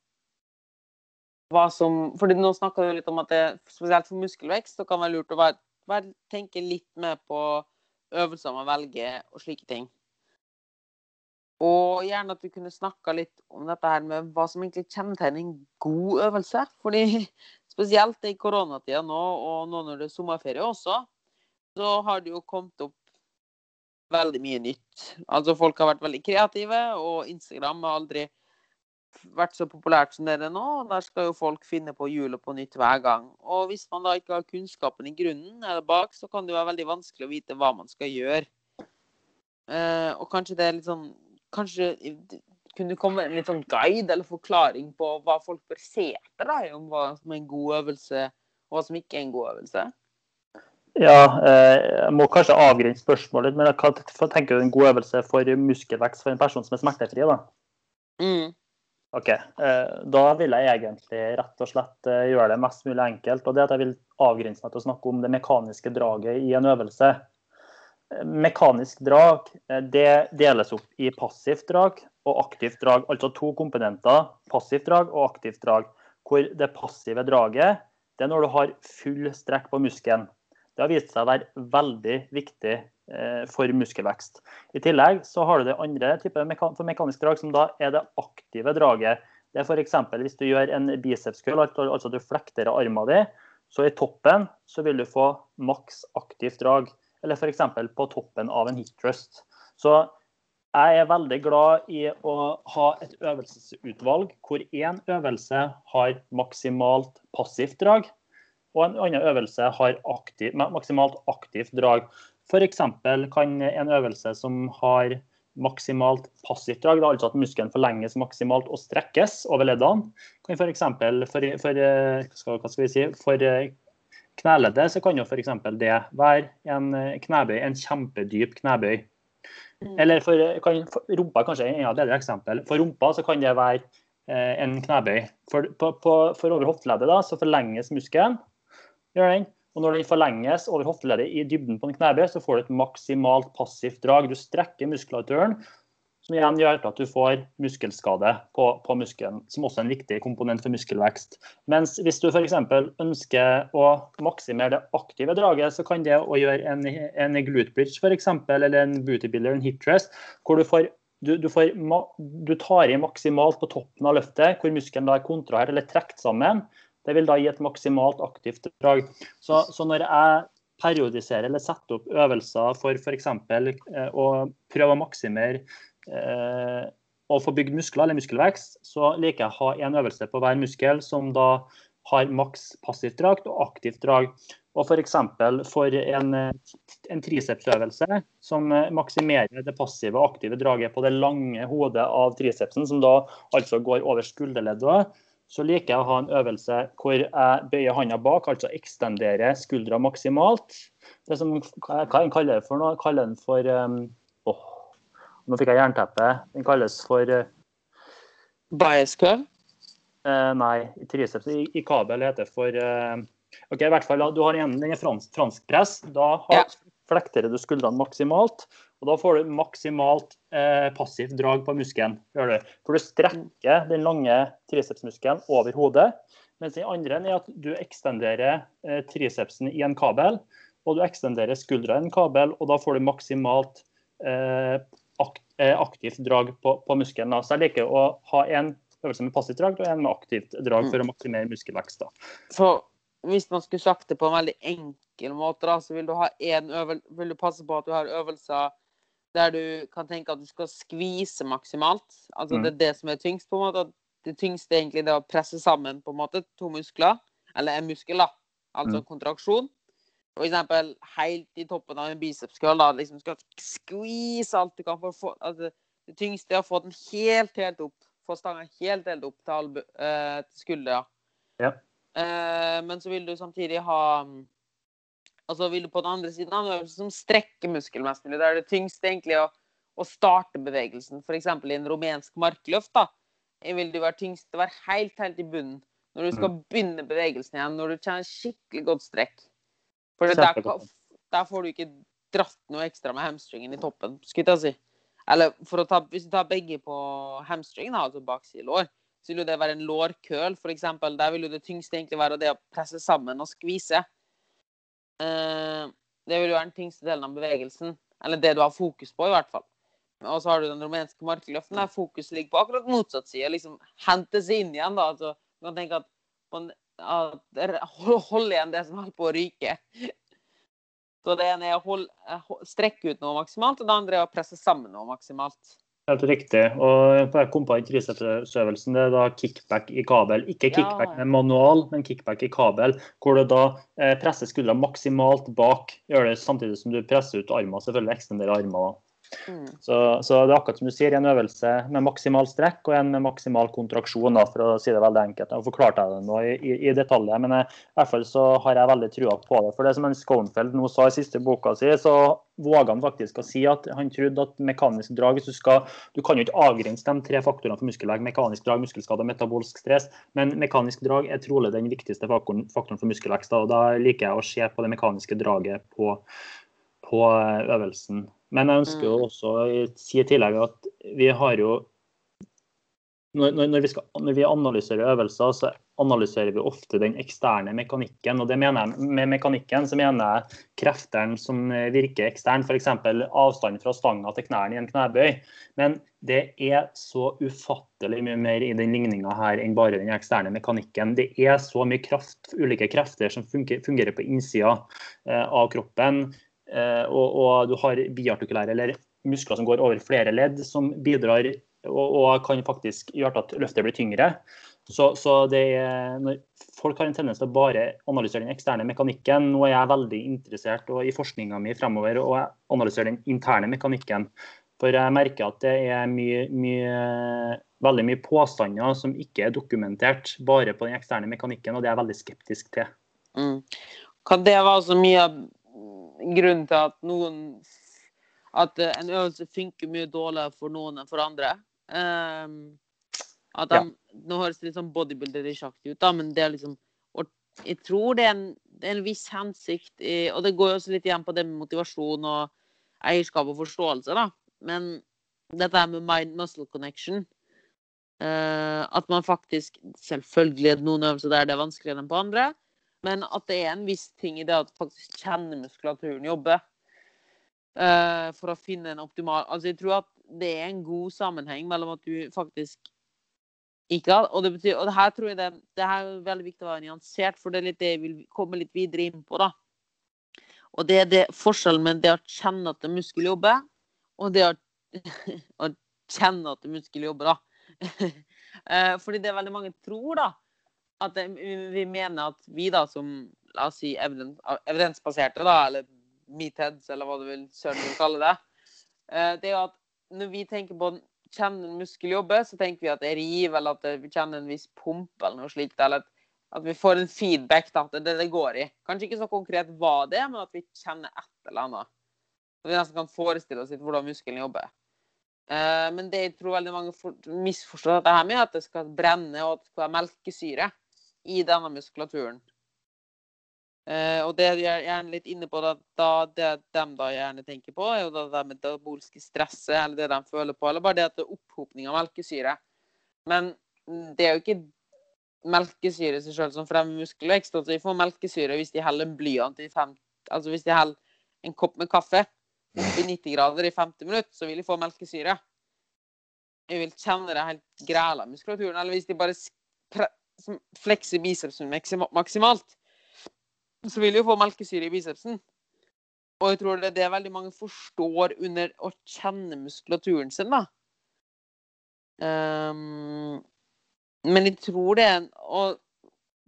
hva som fordi nå snakka jo litt om at det spesielt for muskelvekst så kan det være lurt å være, være, tenke litt mer på øvelser man velger og slike ting. Og gjerne at du kunne snakka litt om dette her med hva som egentlig kjennetegner en god øvelse. Fordi spesielt i koronatida nå, og nå når det er sommerferie også, så har det jo kommet opp veldig mye nytt. Altså folk har vært veldig kreative, og Instagram har aldri vært så populært som det er nå. og Der skal jo folk finne på hjulet på nytt hver gang. Og hvis man da ikke har kunnskapen i grunnen eller bak, så kan det være veldig vanskelig å vite hva man skal gjøre. Eh, og kanskje det er litt sånn Kanskje kunne det komme en litt sånn guide eller forklaring på hva folk bør se etter, da, om hva som er en god øvelse, og hva som ikke er en god øvelse? Ja, eh, jeg må kanskje avgrense spørsmålet, men hva tenker du en god øvelse for muskelvekst for en person som er smertefri? da? Mm. Ok, eh, Da vil jeg egentlig rett og slett eh, gjøre det mest mulig enkelt. og det er at Jeg vil avgrense meg til å snakke om det mekaniske draget i en øvelse. Eh, Mekanisk drag det deles opp i passivt drag og aktivt drag. Altså to komponenter, passivt drag og aktivt drag. Hvor det passive draget det er når du har full strekk på muskelen. Det har vist seg å være veldig viktig for muskelvekst. I tillegg så har du det andre meka for mekanisk drag, som da er det aktive draget. Det er f.eks. hvis du gjør en bicepskull, altså du av armen din, så i toppen så vil du få maks aktivt drag. Eller f.eks. på toppen av en hit thrust. Så jeg er veldig glad i å ha et øvelsesutvalg hvor én øvelse har maksimalt passivt drag, og en annen øvelse har aktiv, maksimalt aktivt drag. F.eks. kan en øvelse som har maksimalt passivt drag, altså at muskelen forlenges maksimalt og strekkes over leddene, kan f.eks. For, for, eh, skal- hva skal vi si, for eh, kneleddet så kan jo f.eks. det være en eh, knebøy, en kjempedyp knebøy. Mm. Eller for, kan, for rumpa er kanskje et bedre eksempel. For rumpa så kan det være eh, en knebøy. For, på, på, for over hofteleddet da, så forlenges muskelen. Gjør den. Og når den forlenges over hofteleddet i dybden på en knebøy, så får du et maksimalt passivt drag. Du strekker muskulaturen, som igjen gjør at du får muskelskade på, på muskelen, som også er en viktig komponent for muskelvekst. Mens hvis du f.eks. ønsker å maksimere det aktive draget, så kan det å gjøre en, en glute bridge f.eks., eller en booty builder, en hip dress, hvor du får du, du, får, du tar i maksimalt på toppen av løftet, hvor muskelen da er kontrahert eller trukket sammen. Det vil da gi et maksimalt aktivt drag. Så, så når jeg periodiserer eller setter opp øvelser for f.eks. Eh, å prøve å maksimere eh, å få bygd muskler eller muskelvekst, så liker jeg å ha en øvelse på hver muskel som da har maks passivt drag og aktivt drag. Og f.eks. For, for en, en tricepsøvelse som maksimerer det passive og aktive draget på det lange hodet av tricepsen, som da altså går over skulderleddet, så liker jeg å ha en øvelse hvor jeg bøyer hånda bak, altså ekstenderer skuldra maksimalt. Det som, hva jeg kaller det for noe? Jeg kaller den for um, åh, Nå fikk jeg jernteppe. Den kalles for uh, Bias curve? Uh, nei, i triceps. I, i kabel heter det for uh, OK, i hvert fall, du har en, den er fransk, franskpress. Da har, Ja. flekterer du skuldrene maksimalt. Og da får du maksimalt eh, passivt drag på muskelen. Gjør du. For du strekker den lange tricepsmuskelen over hodet. Mens den andre er at du ekstenderer eh, tricepsen i en kabel. Og du ekstenderer skuldra i en kabel, og da får du maksimalt eh, akt, eh, aktivt drag på, på muskelen. Så jeg liker å ha en øvelse med passivt drag og en med aktivt drag for å maksimere muskelvekst. For hvis man skulle sagt det på en veldig enkel måte, da, så vil du, ha en øvel vil du passe på at du har øvelser der du kan tenke at du skal skvise maksimalt. Altså Mm. Det er det som er tyngst. på en måte. Det tyngste er egentlig det å presse sammen på en måte to muskler, eller en muskel, da. Altså Mm. kontraksjon. For eksempel helt i toppen av en bicepskøll, da. Liksom skal skvise alt du kan for å få altså, Det tyngste er å få den helt, helt opp. Få stanga helt, helt opp til, albu, eh, til skuldra. Ja. Eh, men så vil du samtidig ha Altså vil du på den andre siden ha en øvelse som strekker muskelen mest mulig. Da er det tyngst egentlig å, å starte bevegelsen. F.eks. i en rumensk markløft. da, vil det være tyngst å være helt, helt i bunnen når du skal begynne bevegelsen igjen. Når du kjenner skikkelig godt strekk. For der, der får du ikke dratt noe ekstra med hamstringen i toppen, skulle jeg si. Eller ta, hvis du tar begge på hamstringen, altså bakside lår, så vil jo det være en lårkøl, f.eks. Der vil jo det tyngste egentlig være det å presse sammen og skvise. Eh, det vil jo være den tyngste delen av bevegelsen. Eller det du har fokus på, i hvert fall. Og så har du den rumenske markløften, der fokus ligger på akkurat motsatt side. Liksom hente seg inn igjen, da. Altså, du kan tenke at, at Hold igjen det som holder på å ryke. Så det ene er å strekke ut noe maksimalt, og det andre er å presse sammen noe maksimalt. Helt riktig. Og jeg kom på den tricepsøvelsen. Det er da kickback i kabel. Ikke kickback med manual, men kickback i kabel. Hvor du da eh, presser skuldra maksimalt bak. Gjør det samtidig som du presser ut armen, Selvfølgelig ekstenderer armer. Mm. Så, så, det er akkurat som du sier, en øvelse med maksimal strekk og en med maksimal kontraksjon, da, for å si det veldig enkelt. Jeg forklarte jeg det nå i, i, detalj, men jeg, i hvert fall så har jeg veldig trua på det. For det som en Sconefeld nå sa i siste boka si, så våga han faktisk å si at han trodde at mekanisk drag Du skal, du kan jo ikke avgrense de tre faktorene for muskelvegg, mekanisk drag, muskelskade og metabolsk stress, men mekanisk drag er trolig den viktigste faktoren, faktoren for muskelvekst. Da, og da liker jeg å se på det mekaniske draget på, på øvelsen. Men jeg ønsker jo mm. også å si i tillegg at vi har jo når, når, vi skal, når, vi analyserer øvelser, så analyserer vi ofte den eksterne mekanikken. og det mener jeg, Med mekanikken så mener jeg kreftene som virker ekstern, f.eks. avstanden fra stanga til knærne i en knebøy. Men det er så ufattelig mye mer i den ligninga her enn bare den eksterne mekanikken. Det er så mye kraft, ulike krefter som fungerer, på innsida eh, av kroppen. Eh, og, og, du har biartikulære eller muskler som går over flere ledd, som bidrar og, og kan faktisk gjøre at løftet blir tyngre. Så, så er, når folk har en tendens til å bare analysere den eksterne mekanikken. Nå er jeg veldig interessert i forskninga mi fremover og analysere den interne mekanikken. For jeg merker at det er mye, mye, veldig mye påstander som ikke er dokumentert bare på den eksterne mekanikken, og det er jeg veldig skeptisk til. Mm. Kan det være så mye av grunnen til at noen At eh, en øvelse funker mye dårligere for noen enn for andre. Um, at de, ja. Nå høres det litt sånn bodybuilder-sjaktig ut, da, men det er liksom Jeg tror det er, en, det er en viss hensikt i, Og det går jo også litt igjen på det med motivasjon og eierskap og forståelse, da. Men dette her med mind-muscle connection uh, At man faktisk Selvfølgelig er det noen øvelser der det er vanskeligere enn på andre. Men at det er en viss ting i det at faktisk kjernemuskulaturen muskulaturen jobbe. Uh, for å finne en optimal Altså, jeg tror at det er en god sammenheng mellom at du faktisk ikke Og det betyr, og det her tror jeg det, det her er veldig viktig å være nyansert, for det er litt det jeg vil komme litt videre inn på. da. Og det er det forskjellen med det å kjenne at en muskel jobber, og det å, å kjenne at en muskel jobber, da. uh, fordi det er veldig mange tror, da, at vi mener at vi da som la oss si evidensbaserte, da, eller meatheads, eller hva du vil søren vil kalle det, eh, det er jo at når vi tenker på kjenne en muskel jobbe, så tenker vi at det er riv, eller at vi kjenner en viss pump, eller noe slikt. Eller at vi får en feedback da, at det, det går i. Kanskje ikke så konkret hva det er, men at vi kjenner et eller annet. Så vi nesten kan forestille oss litt hvordan muskelen jobber. Uh, men det jeg tror veldig mange misforstår dette her med, at det skal brenne og at det skal være melkesyre i denne muskulaturen. Eh, og det jeg er gjerne litt inne på, da, da, det de da gjerne tenker på, er jo det metabolske stresset, eller det de føler på, eller bare det at det er opphopning av melkesyre. Men det er jo ikke melkesyre seg sjøl som fremmer muskelvekst. Altså, de får melkesyre hvis de heller en blyant i fem, altså hvis de heller en kopp med kaffe i 90 grader i 50 minutter, så vil de få melkesyre. Jeg vil kjenne det helt græla muskulaturen. Eller hvis de bare som flekser bicepsen maksimalt, så vil du få melkesyre i bicepsen. Og jeg tror det er det veldig mange forstår under å kjenne muskulaturen sin, da. Um, men jeg tror det er en og,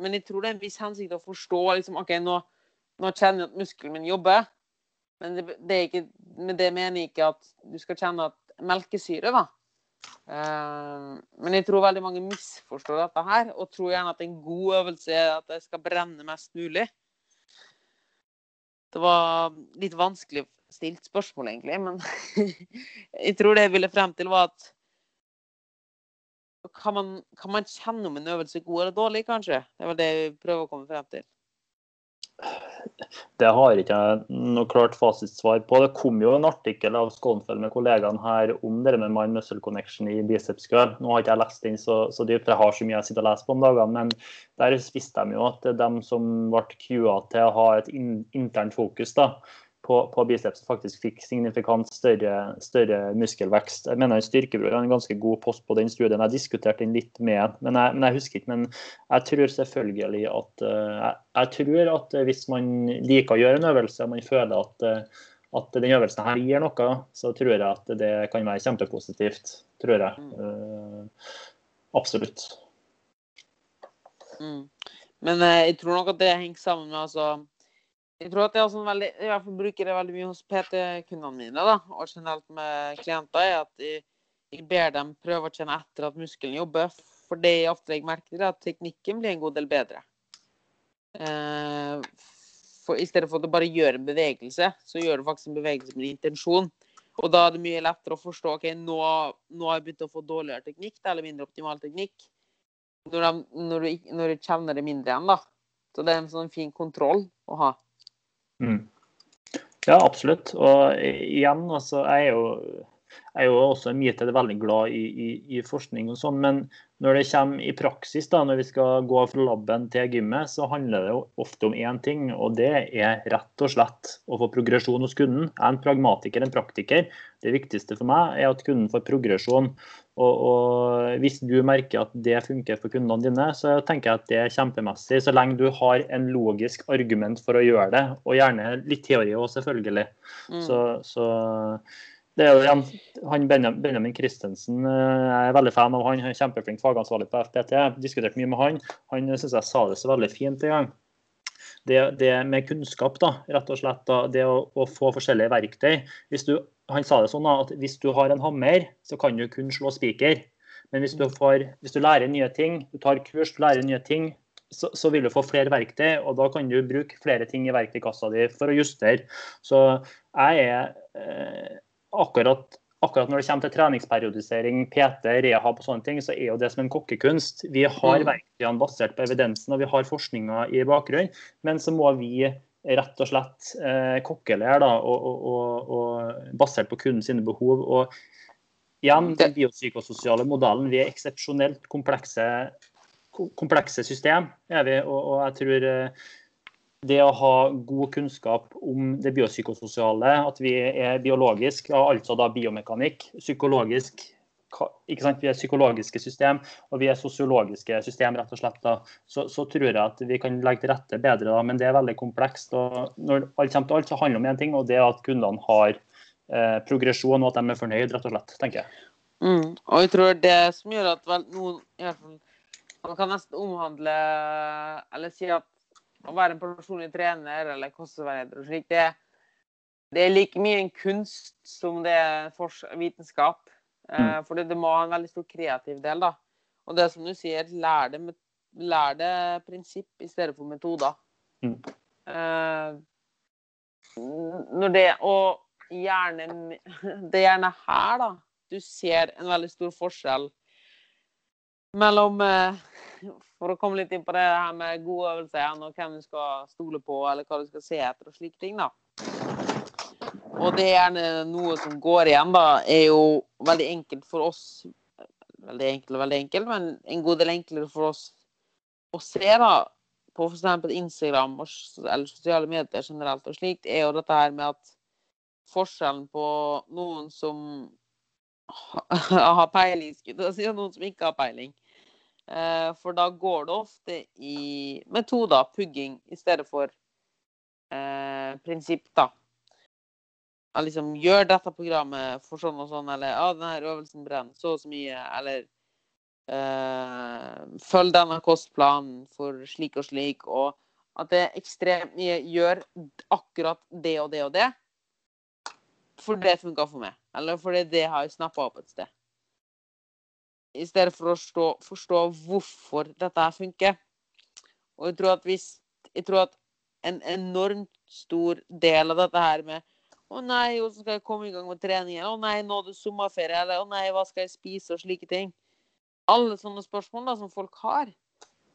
Men jeg tror det er en viss hensikt å forstå liksom, OK, nå, nå kjenner jeg at muskelen min jobber. Men det, det, ikke, men det mener jeg ikke at du skal kjenne at melkesyre, da. Uh, men jeg tror veldig mange misforstår dette her, og tror gjerne at en god øvelse er at det skal brenne mest mulig. Det var litt vanskelig stilt spørsmål, egentlig, men jeg tror det jeg ville frem til, var at kan man, kan man kjenne om en øvelse er god eller dårlig, kanskje? Det var det jeg prøver å komme frem til. Det har ikke noe klart fasitsvar på. Det kom jo en artikkel av Skånfeld med kollegaene her om det med mind muscle connection i biceps curl. Nå har ikke jeg lest den så, så dypt, jeg har så mye jeg sitter og leser på om dagene. Men der visste de jo at er som ble QA til å ha et internt fokus da, på, på biceps faktisk fikk signifikant større, større muskelvekst. Jeg mener Styrkebror har en ganske god post på den studien. Jeg diskuterte den litt med men jeg, men jeg husker ikke. Men jeg tror selvfølgelig at eh, jeg, jeg, tror at hvis man liker å gjøre en øvelse, og man føler at, eh, at den øvelsen her gir noe, så tror jeg at det kan være kjempepositivt. Tror jeg. Uh, absolutt. Mm. Men jeg tror nok at det henger sammen med altså jeg tror at jeg, sånn veldig, fall bruker det veldig mye hos PT-kundene mine da, og generelt med klienter, er at jeg, jeg, ber dem prøve å kjenne etter at muskelen jobber. For det jeg ofte legger merke til, er at teknikken blir en god del bedre. Eh, for I stedet for at du bare gjør en bevegelse, så gjør du faktisk en bevegelse med intensjon. Og da er det mye lettere å forstå ok, nå, nå har jeg begynt å få dårligere teknikk eller mindre optimal teknikk. Når, de, når, du, når du kjenner det mindre igjen, da. Så det er en sånn fin kontroll å ha. Mm. Ja, absolutt. Og igjen, altså, jeg er jo, jeg er jo også mye veldig glad i, i, i forskning og sånn, men når det kommer i praksis, da, når vi skal gå fra laben til gymmet, så handler det jo ofte om én ting, og det er rett og slett å få progresjon hos kunden. Jeg er en pragmatiker, en praktiker. Det viktigste for meg er at kunden får progresjon. Og, og, Hvis du merker at det funker for kundene dine, så tenker jeg at det er kjempemessig. Så lenge du har en logisk argument for å gjøre det, og gjerne litt teori òg, selvfølgelig. Mm. Så, så, det er jo igjen, han Benjamin Christensen eh, jeg er veldig fan av han. Han er kjempeflink fagansvarlig på FPT. Jeg har diskutert mye med han. Han syns jeg sa det så veldig fint en gang. Det, det, med kunnskap, da, rett og slett. Da, det å, å, få forskjellige verktøy. Hvis du han sa det sånn at hvis du har en hammer, så kan du kun slå spiker. Men hvis du, får, hvis du, lærer nye ting, du tar kurs, du lærer nye ting, så, så, vil du få flere verktøy, og da kan du bruke flere ting i verktøykassa di for å justere. Så jeg er eh, akkurat, akkurat når det kommer til treningsperiodisering, PT, rehab og sånne ting, så er jo det som en kokkekunst. Vi har mm. verktøyene basert på evidensen, og vi har forskninga i bakgrunnen, men så må vi rett og slett eh, kokkelære og, og, og, og, basert på kundens behov. Og igjen, den biopsykososiale modellen. Vi er eksepsjonelt komplekse, komplekse system. Er vi, og, jeg tror eh, det å ha god kunnskap om det biopsykososiale, at vi er biologisk, altså da biomekanikk, psykologisk ikke sant, Vi er psykologiske system og vi er sosiologiske system, rett og slett. da, så, så, tror jeg at vi kan legge til rette bedre, da, men det er veldig komplekst. og Når alt kommer til alt, så handler det om én ting, og det er at kundene har eh, progresjon, og at de er fornøyd, rett og slett, tenker jeg. Mm, og jeg tror det som gjør at vel, noen fall, Man kan nesten omhandle Eller si at å være en personlig trener eller kostveileder og slik, det, det er like mye en kunst som det er vitenskap. Mm. Eh, for det må ha en veldig stor kreativ del. da. Og det som du sier, lær det, lær det prinsipp i stedet for metoder. Mm. Uh, når det, og gjerne Det er gjerne her, da, du ser en veldig stor forskjell mellom uh, For å komme litt inn på det her med gode øvelser og hvem du skal stole på, eller hva du skal se etter og slike ting, da. Og det er gjerne noe som går igjen, da, er jo veldig enkelt for oss Veldig enkelt og veldig enkelt, men en god del enklere for oss å se da, på f.eks. Instagram eller sosiale medier generelt og slikt, er jo dette her med at forskjellen på noen som har peiling, og noen som ikke har peiling. Eh, for da går det ofte i metoder, pugging, i stedet for eh, prinsipp, da jeg liksom gjør dette programmet for sånn og sånn, eller ja, denne øvelsen brenner så og så mye, eller eh, følg denne kostplanen for slik og slik, og at det er ekstremt mye gjør akkurat det og det og det. For det funka for meg. Eller fordi det har jeg snappa opp et sted. I stedet for å forstå, forstå hvorfor dette funker. Og jeg tror at hvis Jeg tror at en enormt stor del av dette her med å nei, hvordan skal jeg komme i gang med treningen? Å nei, nå er det sommerferie. Eller å nei, hva skal jeg spise? Og slike ting. Alle sånne spørsmål da, som folk har.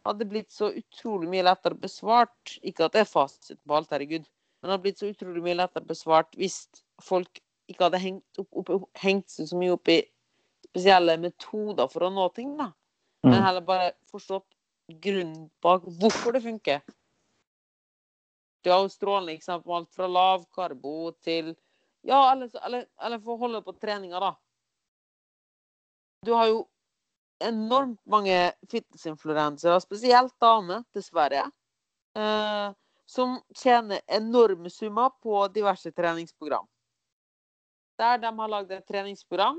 hadde blitt så utrolig mye lettere besvart. Ikke at det er fasiten på alt, herregud, men det hadde blitt så utrolig mye lettere besvart hvis folk ikke hadde hengt, opp, opp, hengt seg så mye opp i spesielle metoder for å nå ting, da. Men Mm. heller bare forstått grunnen bak hvorfor det funker. Du har jo strålende på alt fra lavkarbo til Ja, eller, eller, eller for å holde på treninga, da. Du har jo enormt mange fitnessinfluensere, spesielt damer, dessverre, eh, som tjener enorme summer på diverse treningsprogram. Der de har lagd et treningsprogram,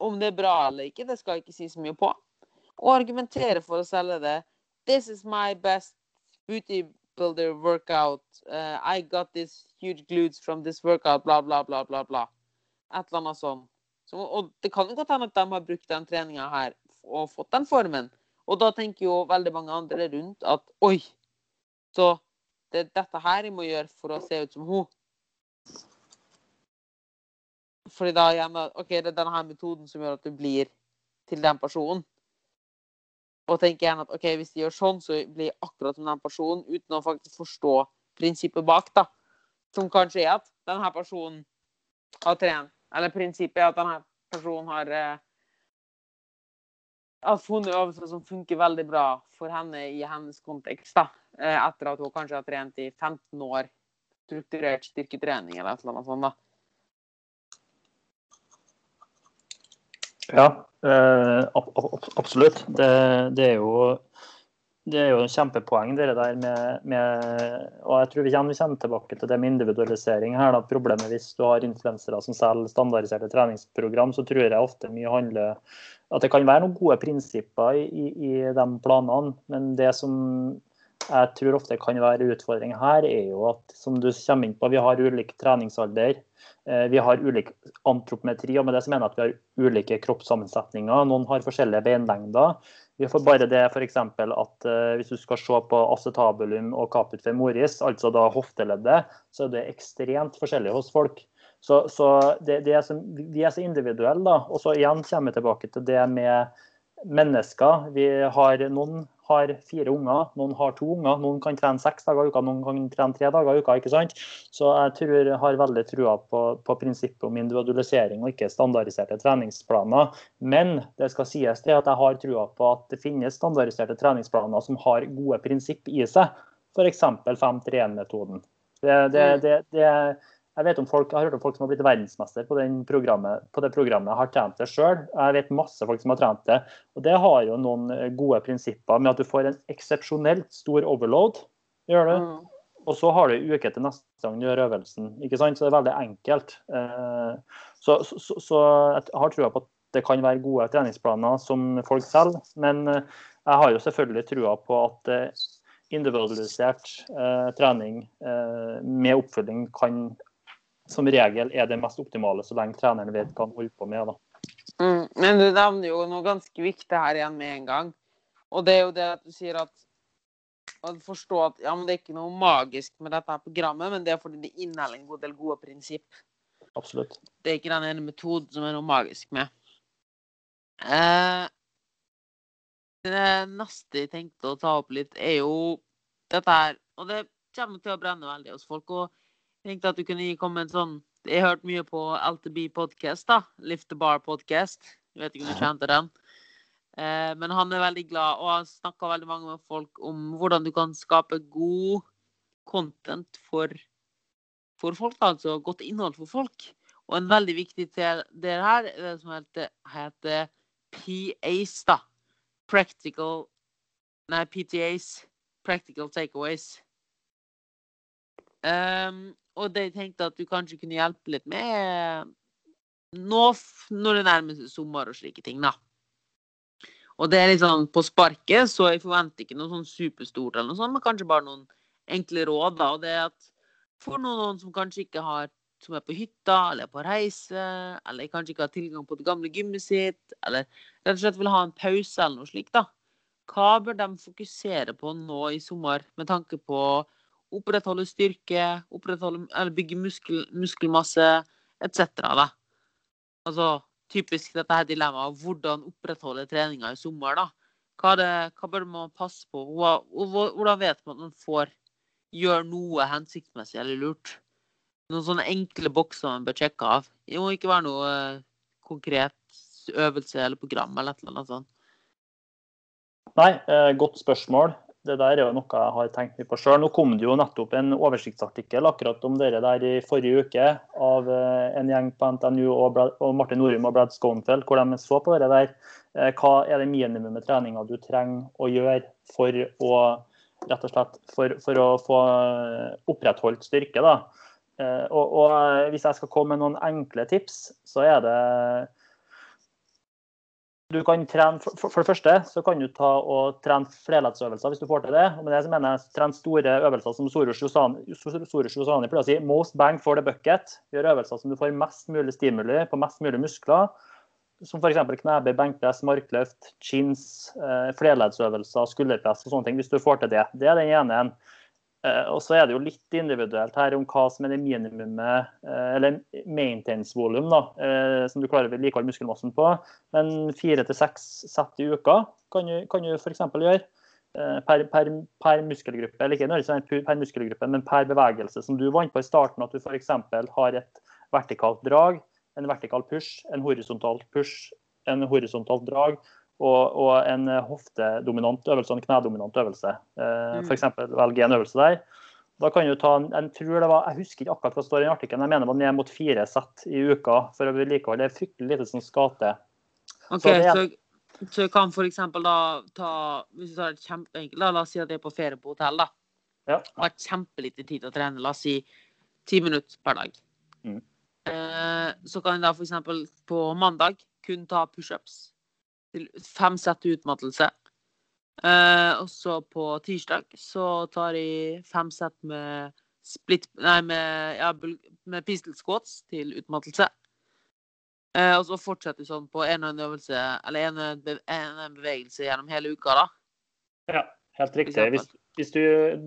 om det er bra eller ikke, det skal jeg ikke si så mye på, og argumentere for å selge det. This is my best booty builder workout. Uh, I got this huge glutes from this workout, bla, bla, bla, bla, bla. Et eller annet sånn. Så, og det kan jo godt hende at de har brukt den treninga her og fått den formen. Og da tenker jo veldig mange andre rundt at oi, så det er dette her jeg må gjøre for å se ut som hun. Fordi da igjen OK, det er denne her metoden som gjør at du blir til den personen. Og tenker igjen at OK, hvis de gjør sånn, så blir jeg akkurat som den personen, uten å faktisk forstå prinsippet bak, da. Som kanskje er at denne personen har trent. Eller prinsippet er at denne personen har eh, har funnet øvelser som funker veldig bra for henne i hennes kontekst. da. Eh, Etter at hun kanskje har trent i 15 år strukturert styrketrening eller et eller annet sånt. da. Ja, eh, ab- ab- absolutt. Det, det, er jo, det er jo en kjempepoeng, det der med, med Og jeg tror vi kommer, vi kommer tilbake til det med individualisering her. da. Problemet hvis du har influensere som selger standardiserte treningsprogram, så tror jeg ofte mye handler at det kan være noen gode prinsipper i, i, i de planene, men det som jeg tror ofte kan være utfordringen her, er jo at som du kommer inn på, vi har ulik treningsalder. Eh, Vi har ulik antropometri, og med det så mener jeg at vi har ulike kroppssammensetninger. Noen har forskjellige beinlengder. Vi får bare det f.eks. at eh, hvis du skal se på acetabulum og caput femoris, altså da hofteleddet, så er det ekstremt forskjellig hos folk. Så, så det, det er så, vi er så individuelle, da. Og så igjen kommer vi tilbake til det med mennesker. Vi har, noen har fire unger, noen har to unger. Noen kan trene seks dager i uka, noen kan trene tre dager i uka. ikke sant? Så jeg tror har veldig trua på, på prinsippet om individualisering og ikke standardiserte treningsplaner. Men det skal sies til at jeg har trua på at det finnes standardiserte treningsplaner som har gode prinsipp i seg. F.eks. 5-3-1-metoden. Det, det, det, det, jeg vet om folk, jeg har hørt om folk som har blitt verdensmester på, den programmet, på det programmet. Har trent det sjøl. Jeg vet masse folk som har trent det. Og det har jo noen gode prinsipper med at du får en eksepsjonelt stor overload. Gjør du? Mm. Og så har du en uke til neste gang du gjør øvelsen. ikke sant? Så det er veldig enkelt. Eh, Så, så, så, jeg har trua på at det kan være gode treningsplaner som folk selger. Men eh, jeg har jo selvfølgelig trua på at eh, individualisert eh, trening eh, med oppfølging kan som regel er det mest optimale så lenge treneren vet hva han holder på med. Mm. Men du nevner jo noe ganske viktig her igjen med en gang. Og det er jo det at du sier at å forstå at ja, men det er ikke noe magisk med dette her programmet, men det er fordi det inneholder en god del gode prinsipp. Absolutt. Det er ikke den ene metoden som er noe magisk med. Eh, det neste jeg tenkte å ta opp litt, er jo dette her Og det kommer til å brenne veldig hos folk. Og tenkte at du kunne komme en sånn Jeg har hørt mye på LTB podcast, da. Lift the Bar podcast. Jeg vet ikke om du kjente den. Eh, men han er veldig glad, og han snakker veldig mange med folk om hvordan du kan skape god content for, for folk. da, Altså godt innhold for folk. Og en veldig viktig del del her er det som heter, heter PAs, da. Practical Nei, PTAs. Practical takeaways. Um, og jeg tenkte at du kanskje kunne hjelpe litt med nå når det nærmer seg sommer og slike ting, da. Og det er litt sånn på sparket, så jeg forventer ikke noe sånn superstort eller noe sånt, men kanskje bare noen enkle råd, da. Og det er at for noen som kanskje ikke har som er på hytta eller på reise, eller kanskje ikke har tilgang på det gamle gymmet sitt, eller rett og slett vil ha en pause eller noe slikt, da. Hva bør de fokusere på nå i sommer med tanke på opprettholde styrke, opprettholde, eller bygge muskel, muskelmasse etc. da. Altså typisk dette her dilemmaet hvordan opprettholde treninga i sommer, da. Hva, det, hva bør man passe på? Hvordan vet man at man får gjøre noe hensiktsmessig eller lurt? Noen sånne enkle bokser man bør sjekke av. Det må ikke være noe eh, konkret øvelse eller program eller et eller annet sånt. Nei, eh, godt spørsmål. Det der er jo noe jeg har tenkt mye på sjøl. Nå kom det jo nettopp en oversiktsartikkel akkurat om dere der i forrige uke av eh, en gjeng på NTNU og, Brad, og Martin Norum og Brad Sconefeld, hvor de så på det der. Eh, hva er det minimumet treninga du trenger å gjøre for å rett og slett for, for å få eh, opprettholdt styrke? da. Og, og hvis jeg skal komme med noen enkle tips, så er det du kan trene, for, for det første så kan du ta og trene flerleddsøvelser hvis du får til det. og med det så mener jeg Trene store øvelser som Soros Josani pleier å si. Most bang for the bucket. Gjør øvelser som du får mest mulig stimuli på mest mulig muskler. Som f.eks. knebøy, benkpress, markløft, chins, eh, flerleddsøvelser, skulderpress og sånne ting. Hvis du får til det. Det er den ene. Eh, og så er det jo litt individuelt her om hva som er det minimumet, eh, eller maintenance-volum, da, eh, som du klarer å vedlikeholde muskelmassen på. Men fire til seks sett i uka kan du, kan du f.eks. gjøre. Per, per, per muskelgruppe, eller ikke nødvendigvis per muskelgruppe, men per bevegelse. Som du vant på i starten, at du f.eks. har et vertikalt drag, en vertikal push, en horisontal push, en horisontalt drag og, og en hoftedominant øvelse og en knedominant øvelse. Eh, Mm. F.eks. velge en øvelse der. Da kan du ta en, jeg tror det var, jeg husker ikke akkurat hva det står i artikkelen, jeg mener det var ned mot fire sett i uka for å vedlikeholde. Det er fryktelig lite som skal til. Så det så, så jeg kan eksempel da ta Hvis du tar et kjempeenkelt, la oss si at jeg er på ferie på hotell, da. Ja. Og har kjempelite tid til å trene. La oss si ti minutter per dag. Mm. Eh, så kan jeg da eksempel på mandag kun ta pushups fem sett utmattelse. Uh, og så på tirsdag så tar jeg fem sett med split Nei, med, ja, med pistol squats til utmattelse. Uh, og så fortsetter vi sånn på en og en øvelse, eller en og en en en bevegelse gjennom hele uka, da. Ja, helt riktig. Hvis, hvis du,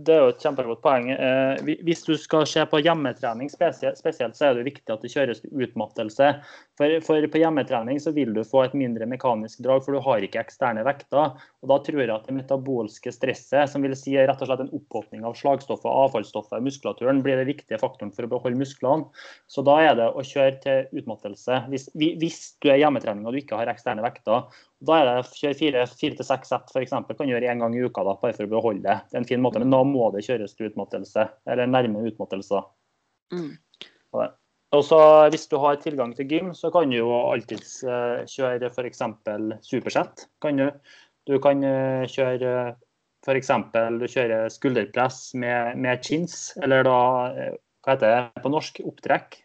det er jo et kjempegodt poeng. Eh, hvis du skal se på hjemmetrening spesielt, spesielt, så er det viktig at det kjøres utmattelse. For, for på hjemmetrening så vil du få et mindre mekanisk drag, for du har ikke eksterne vekter. Og da tror jeg at det metabolske stresset, som vil si rett og slett en opphopning av slagstoffet og avfallsstoffet i muskulaturen, blir den viktige faktoren for å beholde musklene. Så da er det å kjøre til utmattelse. Hvis, hvis du er hjemmetrening og du ikke har eksterne vekter, da er det å kjøre fire, fire til seks sett f.eks. Kan gjøre én gang i uka da, bare for å beholde det. Det er en fin måte, men da må det kjøres til utmattelse. Eller nærme utmattelse. Mm. Og så Hvis du har tilgang til gym, så kan du jo alltids eh, kjøre f.eks. supersett. Kan du. du kan eh, kjøre f.eks. du kjører skulderpress med, med chins, eller da eh, hva heter det på norsk? Opptrekk.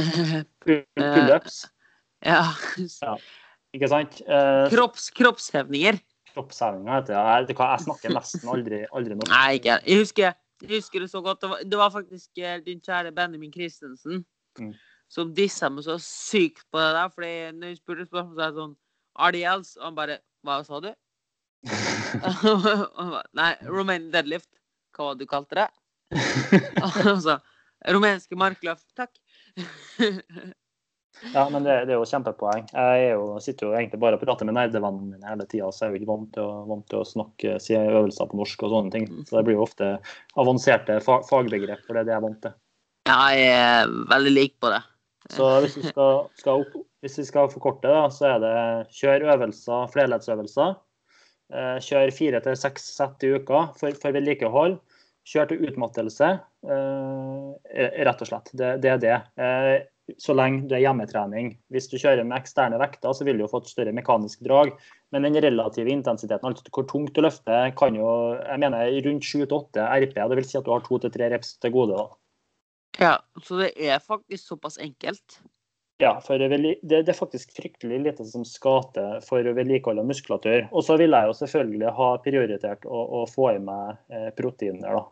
Pullups. ja. Ikke sant? Eh, Kropps, kroppshevninger. Kroppshevninger heter det. Jeg, jeg snakker nesten aldri, aldri norsk. Nei, ikke jeg. Husker, jeg husker det så godt. Det var, det var faktisk eh, din kjære Benjamin Christensen Mm. som dissa meg så sykt på det der. Fordi når hun spurte spørsmål, så er det sånn Are they else? Og han bare Hva sa du? Nei, Romanian deadlift. Hva var det du kalte det? Og sa Rumenske markløft. Takk. Ja, men det, det er jo kjempepoeng. Jeg er jo, sitter jo egentlig bare og prater med nerdevennene mine hele tida, så jeg er jo ikke vant til, å, vant til å snakke si øvelser på norsk og sånne ting. Så det blir jo ofte avanserte fa fagbegrep, for det er det jeg er vant til. Ja, jeg er veldig lik på det. Så hvis vi skal, skal, hvis vi skal forkorte, da, så er det kjør øvelser, flerleddsøvelser. Eh, Kjør fire til seks sett i uka for, for vedlikehold. Kjør til utmattelse, eh, rett og slett. Det, det er det. Eh, Så lenge du er hjemmetrening. Hvis du kjører med eksterne vekter, så vil du jo få et større mekanisk drag. Men den relative intensiteten, altså hvor tungt du løfter, kan jo jeg mener rundt 7-8 RP. Det vil si at du har to til tre reps til gode. da. Ja, så det er faktisk såpass enkelt. Ja, for det, er faktisk fryktelig lite som skal til for å vedlikeholde muskulatur. Og så vil jeg jo selvfølgelig ha prioritert å, å få i meg eh, proteiner, da.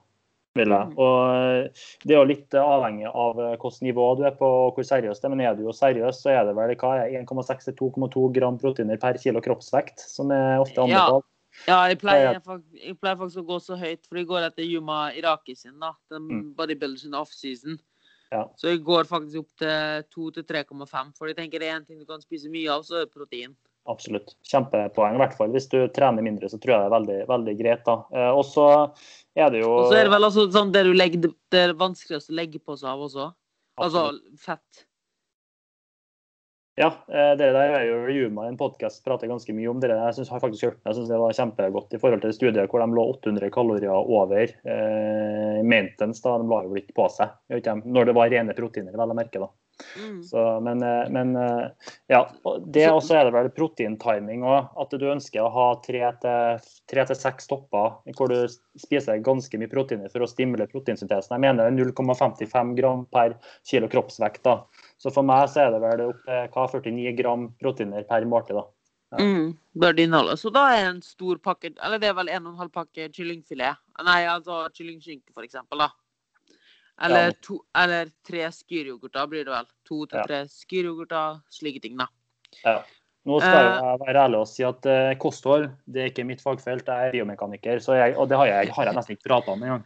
Vil jeg. Og eh, det er jo litt avhengig av eh, hvilket nivå du er på og hvor seriøs det er. Men er du jo seriøs, så er det vel hva er 1,6-2,2 gram proteiner per kilo kroppsvekt, som er ofte anbefalt. Ja, jeg pleier, jeg pleier faktisk å gå så høyt, for jeg går etter Yuma Iraki sin, da. Den Mm. sin in off-season. Ja. Så jeg går faktisk opp til 2-3,5, For jeg tenker det er en ting du kan spise mye av, så er det protein. absolutt. Kjempepoeng. I hvert fall hvis du trener mindre, så tror jeg det er veldig, veldig greit. da. Eh, og så er det jo Og så er det vel altså sånn det du legger, det er vanskeligst å legge på seg av også. Altså fett. Ja, eh, dere der er jo Juma i en podkast prater ganske mye om det. Jeg synes, har faktisk hørt Jeg synes det var kjempegodt i forhold til studiet hvor de lå 800 kalorier over eh, maintenance. da De la jo ikke på seg. Når det var rene proteiner, vel å merke. da. Mm. Så, men, eh, men, eh, ja, det også er det vel proteintiming òg. At du ønsker å ha tre til seks topper hvor du spiser ganske mye proteiner for å stimulere proteinsyntesen. Jeg mener 0,55 gram per kilo kroppsvekt. da. Så for meg så er det vel opp til 49 gram proteiner per måltid. da. Ja. Mm, bør det inneholde. Så da er en stor pakke Eller det er vel en og en halv pakke kyllingfilet. Nei, altså kyllingskinke, for eksempel, da. Eller, ja. to, eller tre skyryoghurter blir det vel. To til tre skyryoghurter, slike ting, da. Ja. Nå skal jeg eh. være ærlig og si at uh, kosthold det er ikke mitt fagfelt, jeg er biomekaniker. Jeg, og det har jeg, har jeg nesten ikke prata om engang.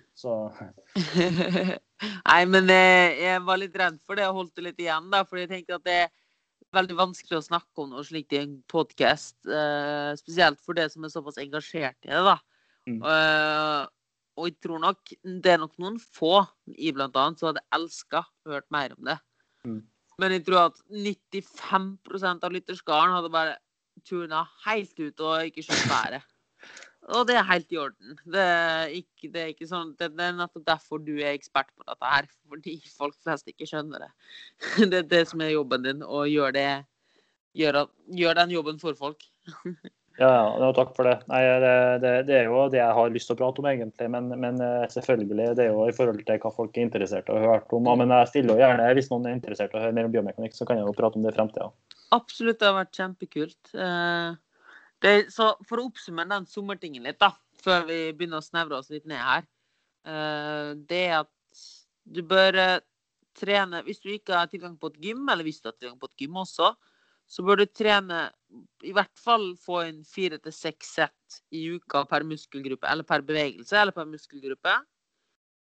Nei, men uh, jeg var litt redd for det og holdt det litt igjen. da, for jeg tenkte at det er veldig vanskelig å snakke om noe slikt i en podkast. Uh, spesielt for det som er såpass engasjert i det. da. Mm. og jeg tror nok det er nok noen få i blant annet som hadde elska å hørt mer om det. Mm. Men jeg tror at 95% av lytterskaren hadde bare tuna helt ut og ikke skjønt været. Og det er helt i orden. Det er, ikke, det er ikke sånn, det, det, er nettopp derfor du er ekspert på dette her. Fordi folk flest ikke skjønner det. Det er det som er jobben din, å gjøre, det, gjør, gjør den jobben for folk. Ja, ja, takk for det. Nei, det, det, det, er jo det jeg har lyst til å prate om, egentlig. Men, men eh, selvfølgelig, det er jo i forhold til hva folk er interessert i å høre om. Men jeg stiller jo gjerne, hvis noen er interessert i å høre mer om biomekanikk, så kan jeg jo prate om det i fremtida. Absolutt, det har vært kjempekult. Eh, det, så for å oppsummere den sommertingen litt, da, før vi begynner å snevre oss litt ned her, eh, det er at du bør trene Hvis du ikke har tilgang på et gym, eller hvis du har tilgang på et gym også, så bør du trene i hvert fall få inn fire til seks sett i uka per muskelgruppe, eller per bevegelse, eller per muskelgruppe.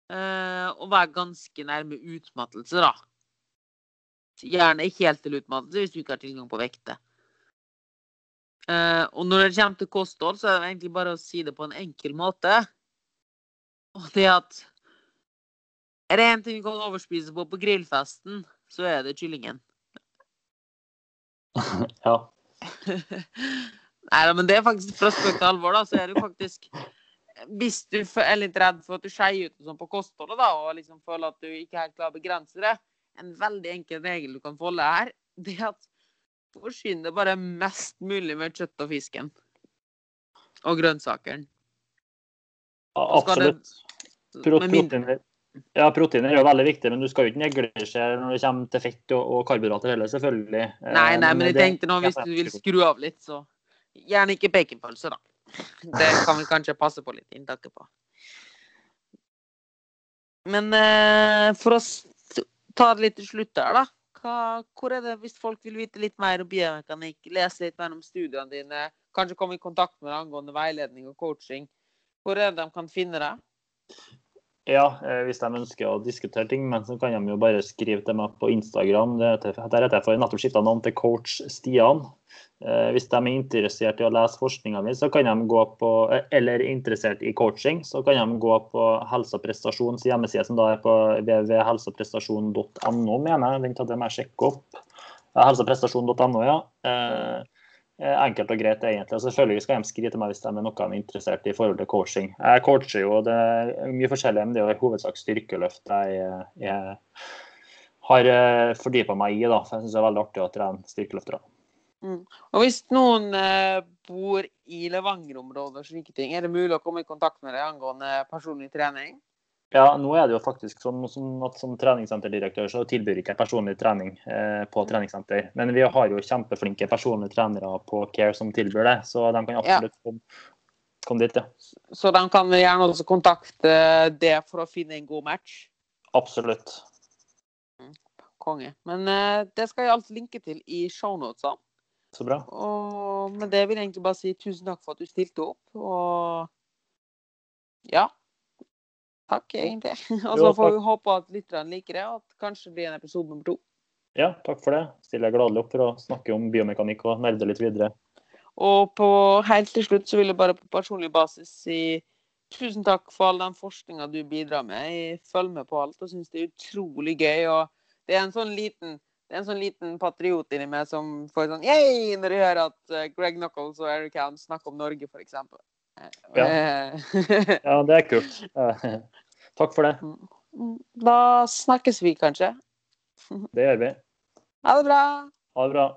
Eh, og være ganske nærme utmattelse, da. Gjerne helt til utmattelse hvis du ikke har tilgang på vekter. Eh, og når det kommer til kosthold, så er det egentlig bare å si det på en enkel måte. Og det at Er det én ting vi kan overspise på på grillfesten, så er det kyllingen. ja. Nei men det er faktisk fra spøk til alvor, da, så er det faktisk Hvis du er litt redd for at du skeier ut sånn på kostholdet, da, og liksom føler at du ikke helt klarer å begrense det, en veldig enkel regel du kan folde her, det er at forsyn det bare mest mulig med kjøtt og fisken. Og grønnsakene. Absolutt. Proteiner, ja, proteiner er jo veldig viktig, men du skal jo ikke neglisjere når det kommer til fett og, og karbohydrater heller, selvfølgelig. Nei, nei, eh, men, men jeg tenkte nå hvis du vil skru av litt, så gjerne ikke baconpølse, da. Det kan vi kanskje passe på litt inntaket på. Men eh, for å ta det litt til slutt her, da. Hva, hvor er det hvis folk vil vite litt mer om biomekanikk, lese litt mer om studiene dine, kanskje komme i kontakt med deg angående veiledning og coaching, hvor er det de kan finne deg? Ja, eh, hvis de ønsker å diskutere ting, men så kan de jo bare skrive til meg på Instagram. Der heter jeg for nettopp skifta navn til coach Stian. Eh, hvis de er interessert i å lese forskninga mi, eh, eller interessert i coaching, så kan de gå på Helse og prestasjons hjemmeside, som da er på www.helseprestasjon.no, mener jeg. Den tar jeg sjekke opp. Helseprestasjon.no, ja. Eh, enkelt og greit, egentlig. Og selvfølgelig skal de til meg hvis de er noe er interessert i i forhold til coaching. Jeg coacher jo det er mye forskjellig, men det er jo i hovedsak styrkeløft jeg, jeg har eh, fordypa meg i. da, for Jeg syns det er veldig artig å trene styrkeløftere. Mm. Og Hvis noen eh, bor i Levanger-området, og slike ting, er det mulig å komme i kontakt med deg angående personlig trening? Ja, nå er det jo faktisk sånn at som treningssenterdirektør så tilbyr ikke jeg personlig trening eh, på treningssenter. Men vi har jo kjempeflinke personlige trenere på Care som tilbyr det, så de kan absolutt ja. komme, dit, ja. Så de kan gjerne også kontakte det for å finne en god match? Absolutt. Mm, konge. Men eh, det skal jeg alt linke til i shownotesa. Så bra. Og med det vil jeg egentlig bare si tusen takk for at du stilte opp. Og ja. Takk, egentlig. Og så får vi håpe at lytterne liker det, og at kanskje det blir en episode nummer to. Ja, takk for det. Stiller jeg gladelig opp for å snakke om biomekanikk og nerde litt videre. Og på helt til slutt så vil jeg bare på personlig basis si tusen takk for all den forskninga du bidrar med. Jeg følger med på alt og syns det er utrolig gøy. Og det er en sånn liten det er en sånn liten patriot inni meg som får sånn yay når de hører at eh, Greg Knuckles og Eric Hound snakker om Norge, f.eks. Ja. Eh, Ja, det er kult. Eh, Takk for det. Da snakkes vi kanskje. Det gjør vi. Ha det bra. Ha det bra.